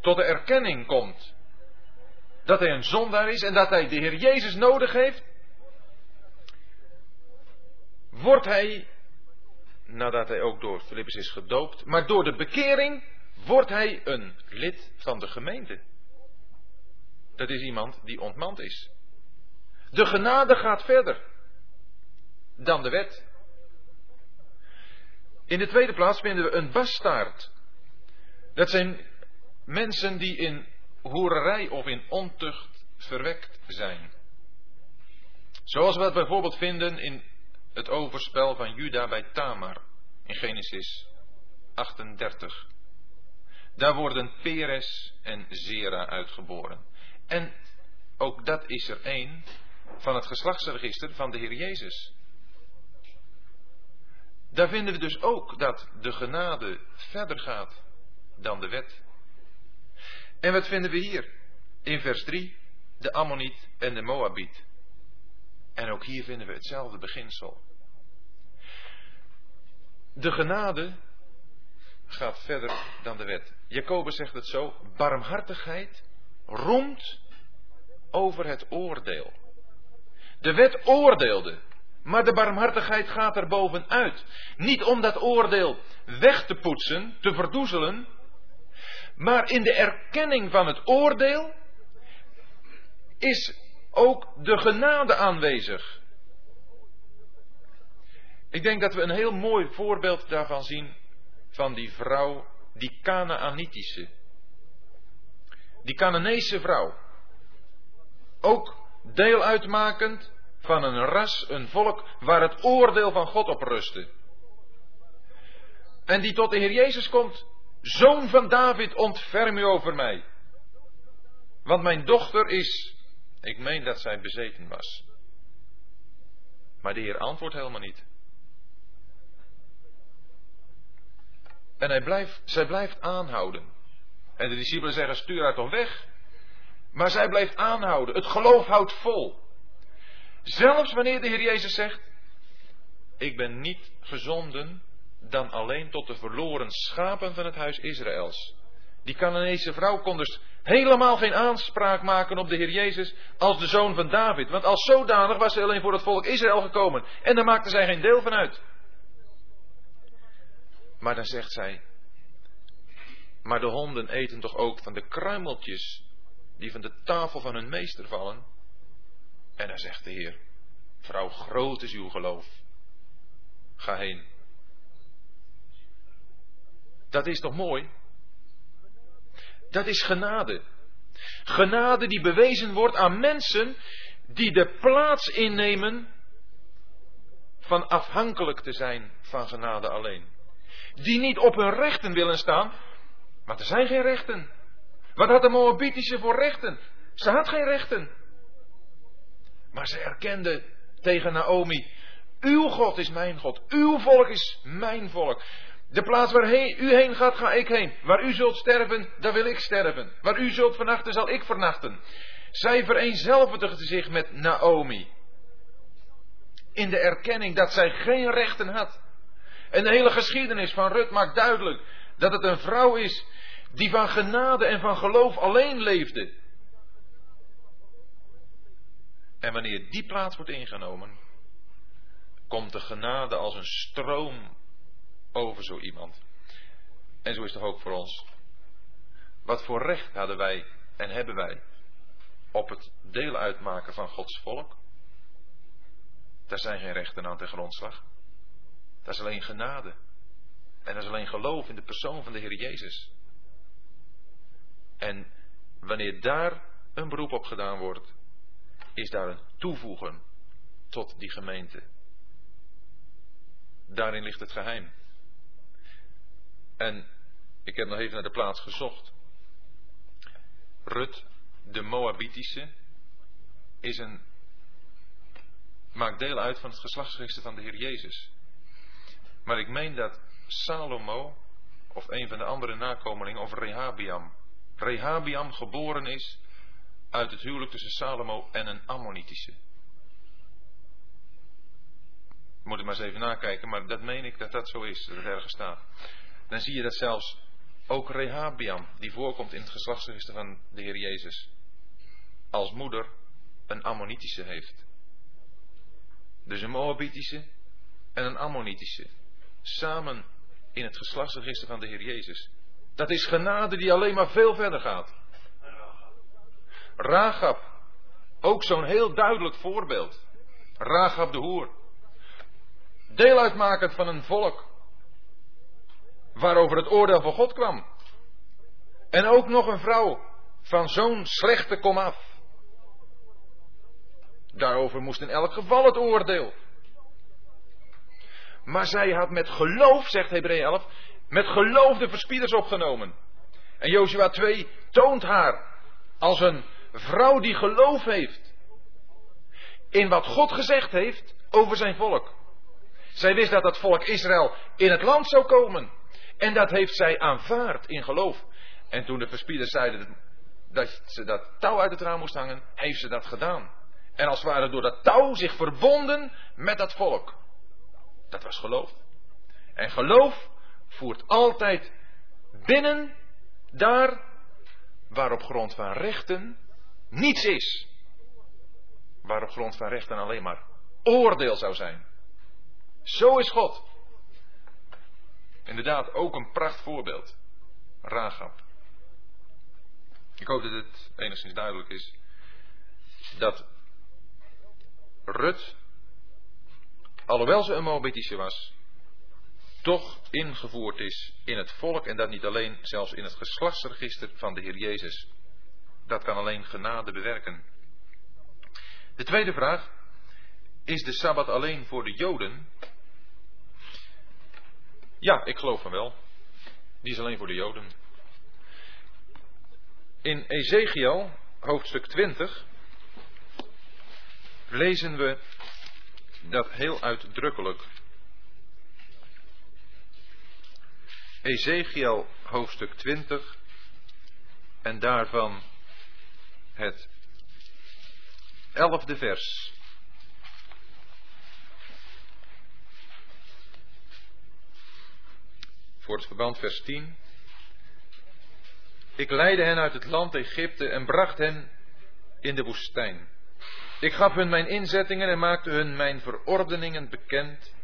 tot de erkenning komt dat hij een zondaar is en dat hij de Heer Jezus nodig heeft, wordt hij, nadat hij ook door Filippus is gedoopt, maar door de bekering wordt hij een lid van de gemeente. Dat is iemand die ontmand is. De genade gaat verder dan de wet. In de tweede plaats vinden we een bastaard. Dat zijn mensen die in hoererij of in ontucht verwekt zijn. Zoals we het bijvoorbeeld vinden in het overspel van Juda bij Tamar in Genesis 38. Daar worden Peres en Zera uitgeboren. En ook dat is er één van het geslachtsregister van de Heer Jezus. Daar vinden we dus ook dat de genade verder gaat dan de wet. En wat vinden we hier? In vers 3, de Ammoniet en de Moabiet. En ook hier vinden we hetzelfde beginsel. De genade gaat verder dan de wet. Jacobus zegt het zo: barmhartigheid roemt over het oordeel. De wet oordeelde, maar de barmhartigheid gaat er bovenuit. Niet om dat oordeel weg te poetsen, te verdoezelen, maar in de erkenning van het oordeel is ook de genade aanwezig. Ik denk dat we een heel mooi voorbeeld daarvan zien van die vrouw, die Canaanitische. Die Canaanese vrouw. Ook deel uitmakend van een ras, een volk waar het oordeel van God op rustte. En die tot de Heer Jezus komt Zoon van David, ontferm u over mij. Want mijn dochter is, ik meen dat zij bezeten was. Maar de Heer antwoordt helemaal niet. En hij blijft, zij blijft aanhouden. En de discipelen zeggen: stuur haar toch weg. Maar zij blijft aanhouden. Het geloof houdt vol. Zelfs wanneer de Heer Jezus zegt: Ik ben niet gezonden dan alleen tot de verloren schapen van het huis Israëls. Die Canaanese vrouw kon dus helemaal geen aanspraak maken op de Heer Jezus als de zoon van David. Want als zodanig was ze alleen voor het volk Israël gekomen. En daar maakte zij geen deel van uit. Maar dan zegt zij, maar de honden eten toch ook van de kruimeltjes die van de tafel van hun meester vallen? En dan zegt de Heer, Vrouw, groot is uw geloof. Ga heen. Dat is toch mooi? Dat is genade. Genade die bewezen wordt aan mensen die de plaats innemen van afhankelijk te zijn van genade alleen. Die niet op hun rechten willen staan, want er zijn geen rechten. Wat had de Moabitische voor rechten? Ze had geen rechten. Maar ze erkende tegen Naomi, uw God is mijn God, uw volk is mijn volk. De plaats waar u heen gaat, ga ik heen. Waar u zult sterven, daar wil ik sterven. Waar u zult vernachten, zal ik vernachten. Zij vereenzelvigde zich met Naomi. In de erkenning dat zij geen rechten had. En de hele geschiedenis van Rut maakt duidelijk dat het een vrouw is die van genade en van geloof alleen leefde. En wanneer die plaats wordt ingenomen, komt de genade als een stroom over zo iemand. En zo is het ook voor ons. Wat voor recht hadden wij en hebben wij op het deel uitmaken van Gods volk? Daar zijn geen rechten aan ten grondslag. Dat is alleen genade. En dat is alleen geloof in de persoon van de Heer Jezus. En wanneer daar een beroep op gedaan wordt, is daar een toevoegen tot die gemeente. Daarin ligt het geheim. En ik heb nog even naar de plaats gezocht. Rut, de Moabitische, is een, maakt deel uit van het geslachtsregister van de Heer Jezus. Maar ik meen dat Salomo, of een van de andere nakomelingen, of Rehabiam, Rehabiam geboren is uit het huwelijk tussen Salomo en een Ammonitische. Moet ik maar eens even nakijken, maar dat meen ik dat dat zo is, dat het ergens staat dan zie je dat zelfs ook Rehabiam, die voorkomt in het geslachtsregister van de Heer Jezus, als moeder een Ammonitische heeft. Dus een Moabitische en een Ammonitische. Samen in het geslachtsregister van de Heer Jezus. Dat is genade die alleen maar veel verder gaat. Ragab, ook zo'n heel duidelijk voorbeeld. Ragab de hoer. Deel uitmakend van een volk waarover het oordeel van God kwam. En ook nog een vrouw van zo'n slechte komaf. Daarover moest in elk geval het oordeel. Maar zij had met geloof, zegt Hebreeën 11, met geloof de verspieders opgenomen. En Joshua 2 toont haar als een vrouw die geloof heeft in wat God gezegd heeft over zijn volk. Zij wist dat het volk Israël in het land zou komen. En dat heeft zij aanvaard in geloof. En toen de verspieders zeiden dat ze dat touw uit het raam moest hangen, heeft ze dat gedaan. En als het ware door dat touw zich verbonden met dat volk. Dat was geloof. En geloof voert altijd binnen daar waar op grond van rechten niets is. Waar op grond van rechten alleen maar oordeel zou zijn. Zo is God. Inderdaad, ook een prachtvoorbeeld. Ragab. Ik hoop dat het enigszins duidelijk is dat Rut, alhoewel ze een Moabitische was, toch ingevoerd is in het volk en dat niet alleen, zelfs in het geslachtsregister van de Heer Jezus. Dat kan alleen genade bewerken. De tweede vraag, is de Sabbat alleen voor de Joden ja, ik geloof van wel. Die is alleen voor de Joden. In Ezekiel, hoofdstuk 20, lezen we dat heel uitdrukkelijk. Ezekiel, hoofdstuk 20, en daarvan het elfde vers. Voor het verband vers 10. Ik leidde hen uit het land Egypte en bracht hen in de woestijn. Ik gaf hun mijn inzettingen en maakte hun mijn verordeningen bekend.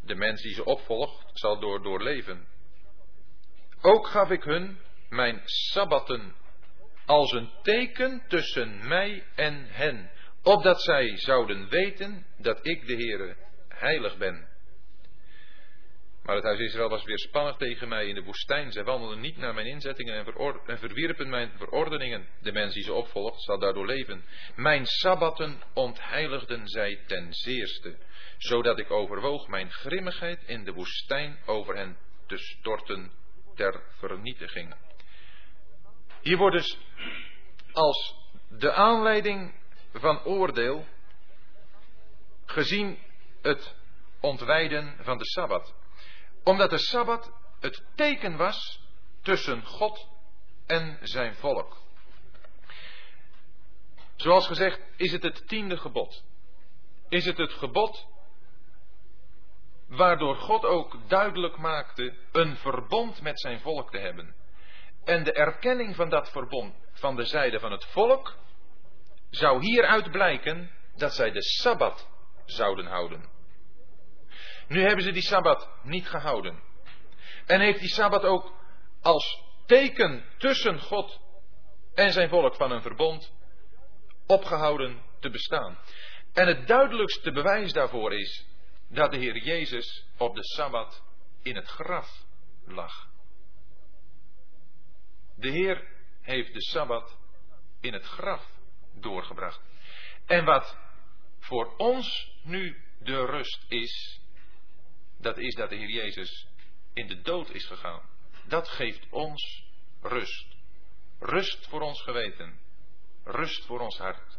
De mens die ze opvolgt zal door doorleven. Ook gaf ik hun mijn sabbatten als een teken tussen mij en hen, opdat zij zouden weten dat ik de Heere heilig ben. Maar het huis Israël was weer spannig tegen mij in de woestijn. Zij wandelden niet naar mijn inzettingen en, en, verwierpen mijn verordeningen. De mens die ze opvolgt zal daardoor leven. Mijn sabbatten ontheiligden zij ten zeerste, zodat ik overwoog mijn grimmigheid in de woestijn over hen te storten ter vernietiging. Hier wordt dus als de aanleiding van oordeel gezien het ontwijden van de Sabbat. Omdat de Sabbat het teken was tussen God en zijn volk. Zoals gezegd is het het tiende gebod. Is het het gebod waardoor God ook duidelijk maakte een verbond met zijn volk te hebben. En de erkenning van dat verbond van de zijde van het volk zou hieruit blijken dat zij de Sabbat zouden houden. Nu hebben ze die Sabbat niet gehouden. En heeft die Sabbat ook als teken tussen God en zijn volk van een verbond opgehouden te bestaan. En het duidelijkste bewijs daarvoor is dat de Heer Jezus op de Sabbat in het graf lag. De Heer heeft de Sabbat in het graf doorgebracht. En wat voor ons nu de rust is, dat is dat de Heer Jezus in de dood is gegaan. Dat geeft ons rust. Rust voor ons geweten. Rust voor ons hart.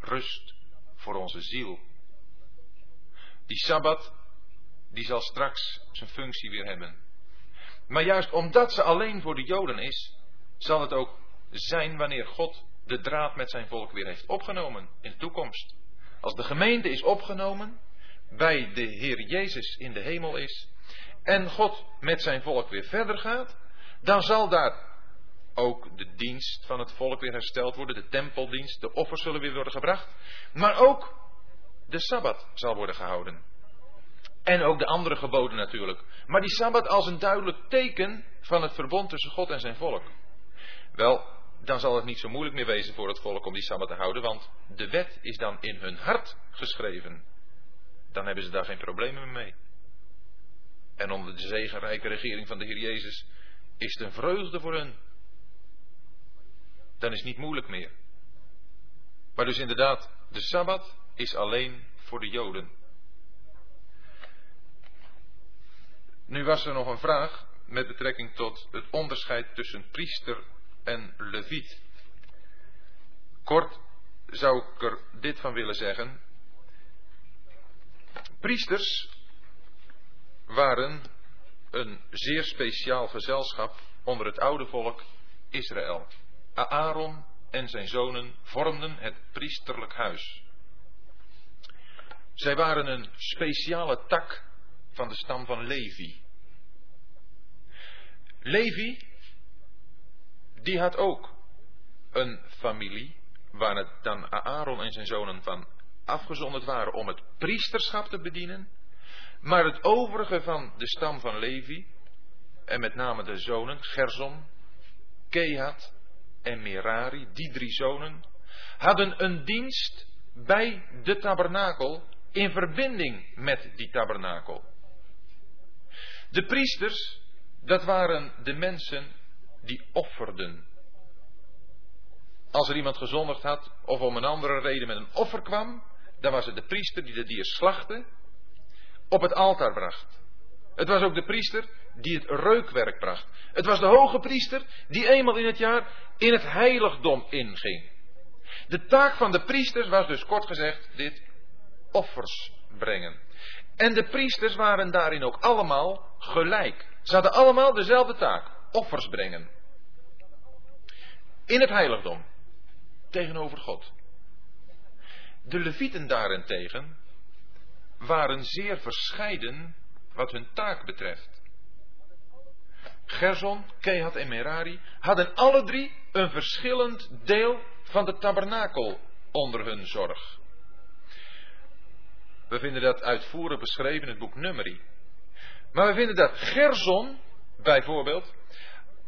Rust voor onze ziel. Die Sabbat, die zal straks zijn functie weer hebben. Maar juist omdat ze alleen voor de Joden is, zal het ook zijn wanneer God de draad met zijn volk weer heeft opgenomen in de toekomst. Als de gemeente is opgenomen, bij de Heer Jezus in de hemel is, en God met zijn volk weer verder gaat, dan zal daar ook de dienst van het volk weer hersteld worden, de tempeldienst, de offers zullen weer worden gebracht, maar ook de Sabbat zal worden gehouden. En ook de andere geboden natuurlijk. Maar die Sabbat als een duidelijk teken van het verbond tussen God en zijn volk. Wel, dan zal het niet zo moeilijk meer wezen voor het volk om die Sabbat te houden, want de wet is dan in hun hart geschreven. Dan hebben ze daar geen problemen mee. En onder de zegenrijke regering van de Heer Jezus is het een vreugde voor hun. Dan is het niet moeilijk meer. Maar dus inderdaad, de Sabbat is alleen voor de Joden. Nu was er nog een vraag met betrekking tot het onderscheid tussen priester en leviet. Kort zou ik er dit van willen zeggen. Priesters waren een zeer speciaal gezelschap onder het oude volk Israël. Aaron en zijn zonen vormden het priesterlijk huis. Zij waren een speciale tak van de stam van Levi. Levi, die had ook een familie waar het dan Aaron en zijn zonen van afgezonderd waren om het priesterschap te bedienen. Maar het overige van de stam van Levi, en met name de zonen, Gerson, Kehat en Merari, die drie zonen, hadden een dienst bij de tabernakel in verbinding met die tabernakel. De priesters, dat waren de mensen die offerden. Als er iemand gezondigd had of om een andere reden met een offer kwam, dan was het de priester die de dier slachtte, op het altaar bracht. Het was ook de priester die het reukwerk bracht. Het was de hoge priester die eenmaal in het jaar in het heiligdom inging. De taak van de priesters was dus kort gezegd dit offers brengen. En de priesters waren daarin ook allemaal gelijk. Ze hadden allemaal dezelfde taak: offers brengen. In het heiligdom. Tegenover God. De levieten daarentegen waren zeer verscheiden wat hun taak betreft. Gerson, Kehat en Merari hadden alle drie een verschillend deel van de tabernakel onder hun zorg. We vinden dat uitvoerig beschreven in het boek Numeri. Maar we vinden dat Gerson, bijvoorbeeld,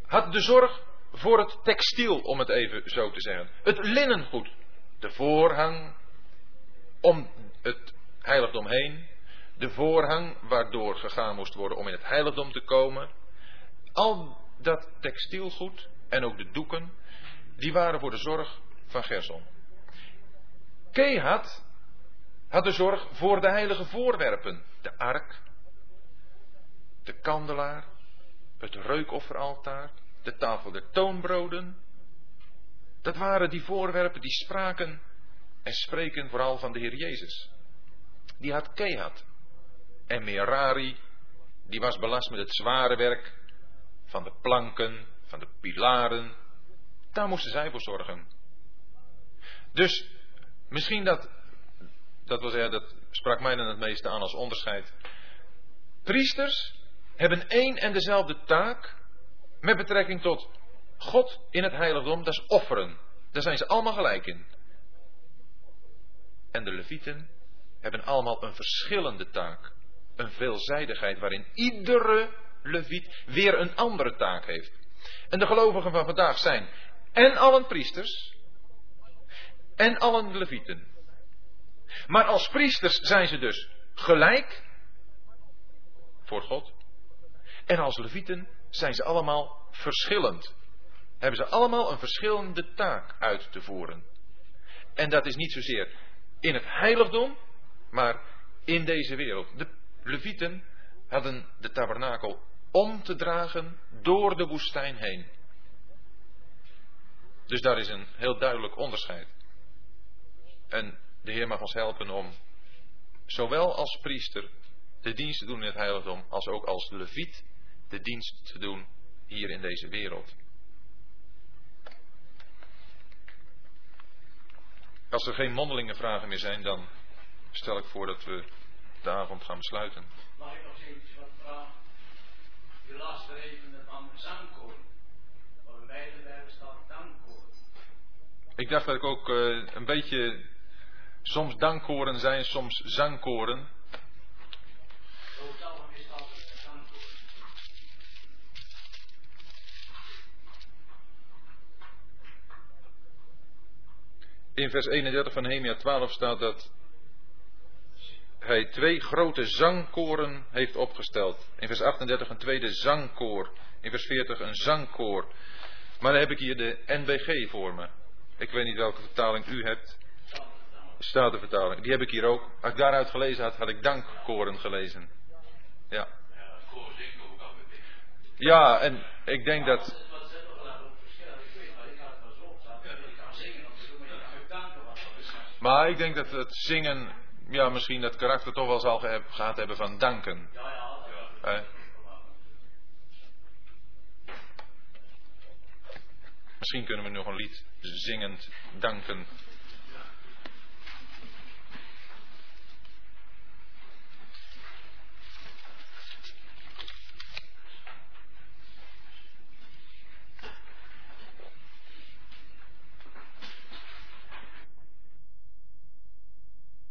had de zorg voor het textiel, om het even zo te zeggen. Het linnengoed. De voorhang, om het heiligdom heen. De voorhang waardoor gegaan moest worden om in het heiligdom te komen. Al dat textielgoed en ook de doeken, die waren voor de zorg van Gerson. Kehat had de zorg voor de heilige voorwerpen. De ark, de kandelaar, het reukofferaltaar, de tafel der toonbroden. Dat waren die voorwerpen die spraken en spreken vooral van de Heer Jezus. Die had Kehat. En Merari, die was belast met het zware werk van de planken, van de pilaren. Daar moesten zij voor zorgen. Dus misschien dat, dat zeggen, dat sprak mij dan het meeste aan als onderscheid. Priesters hebben één en dezelfde taak met betrekking tot God in het heiligdom, dat is offeren. Daar zijn ze allemaal gelijk in. En de levieten hebben allemaal een verschillende taak. Een veelzijdigheid waarin iedere leviet weer een andere taak heeft. En de gelovigen van vandaag zijn en allen priesters en allen levieten. Maar als priesters zijn ze dus gelijk voor God. En als levieten zijn ze allemaal verschillend. Hebben ze allemaal een verschillende taak uit te voeren. En dat is niet zozeer in het heiligdom, maar in deze wereld. De levieten hadden de tabernakel om te dragen door de woestijn heen. Dus daar is een heel duidelijk onderscheid. En de Heer mag ons helpen om zowel als priester de dienst te doen in het heiligdom, als ook als leviet de dienst te doen hier in deze wereld. Als er geen mondelinge vragen meer zijn, dan stel ik voor dat we de avond gaan besluiten. Mag ik nog eens wat vragen? Je las even van zangkoor. Maar bij staat dankkoor. Ik dacht dat ik ook uh, een beetje soms dankkoren zijn, soms zangkoren. Zo zelf is dat zangkoor. In vers 31 van Nehemia 12 staat dat hij twee grote zangkoren heeft opgesteld. In vers 38 een tweede zangkoor. In vers 40 een zangkoor. Maar dan heb ik hier de NBG voor me. Ik weet niet welke vertaling u hebt. Statenvertaling. Die heb ik hier ook. Als ik daaruit gelezen had, had ik dankkoren gelezen. Ja. Ja, en ik denk dat. Wat zit er wel op verschil? Ik weet maar ik had het wel zo opstaan. Ik kan zingen of zo, maar je kan ook danken wat dat is. Maar ik denk dat het zingen, ja, misschien dat karakter toch wel zal ge- gehad hebben van danken. Ja, ja. Hè? Misschien kunnen we nog een lied zingend danken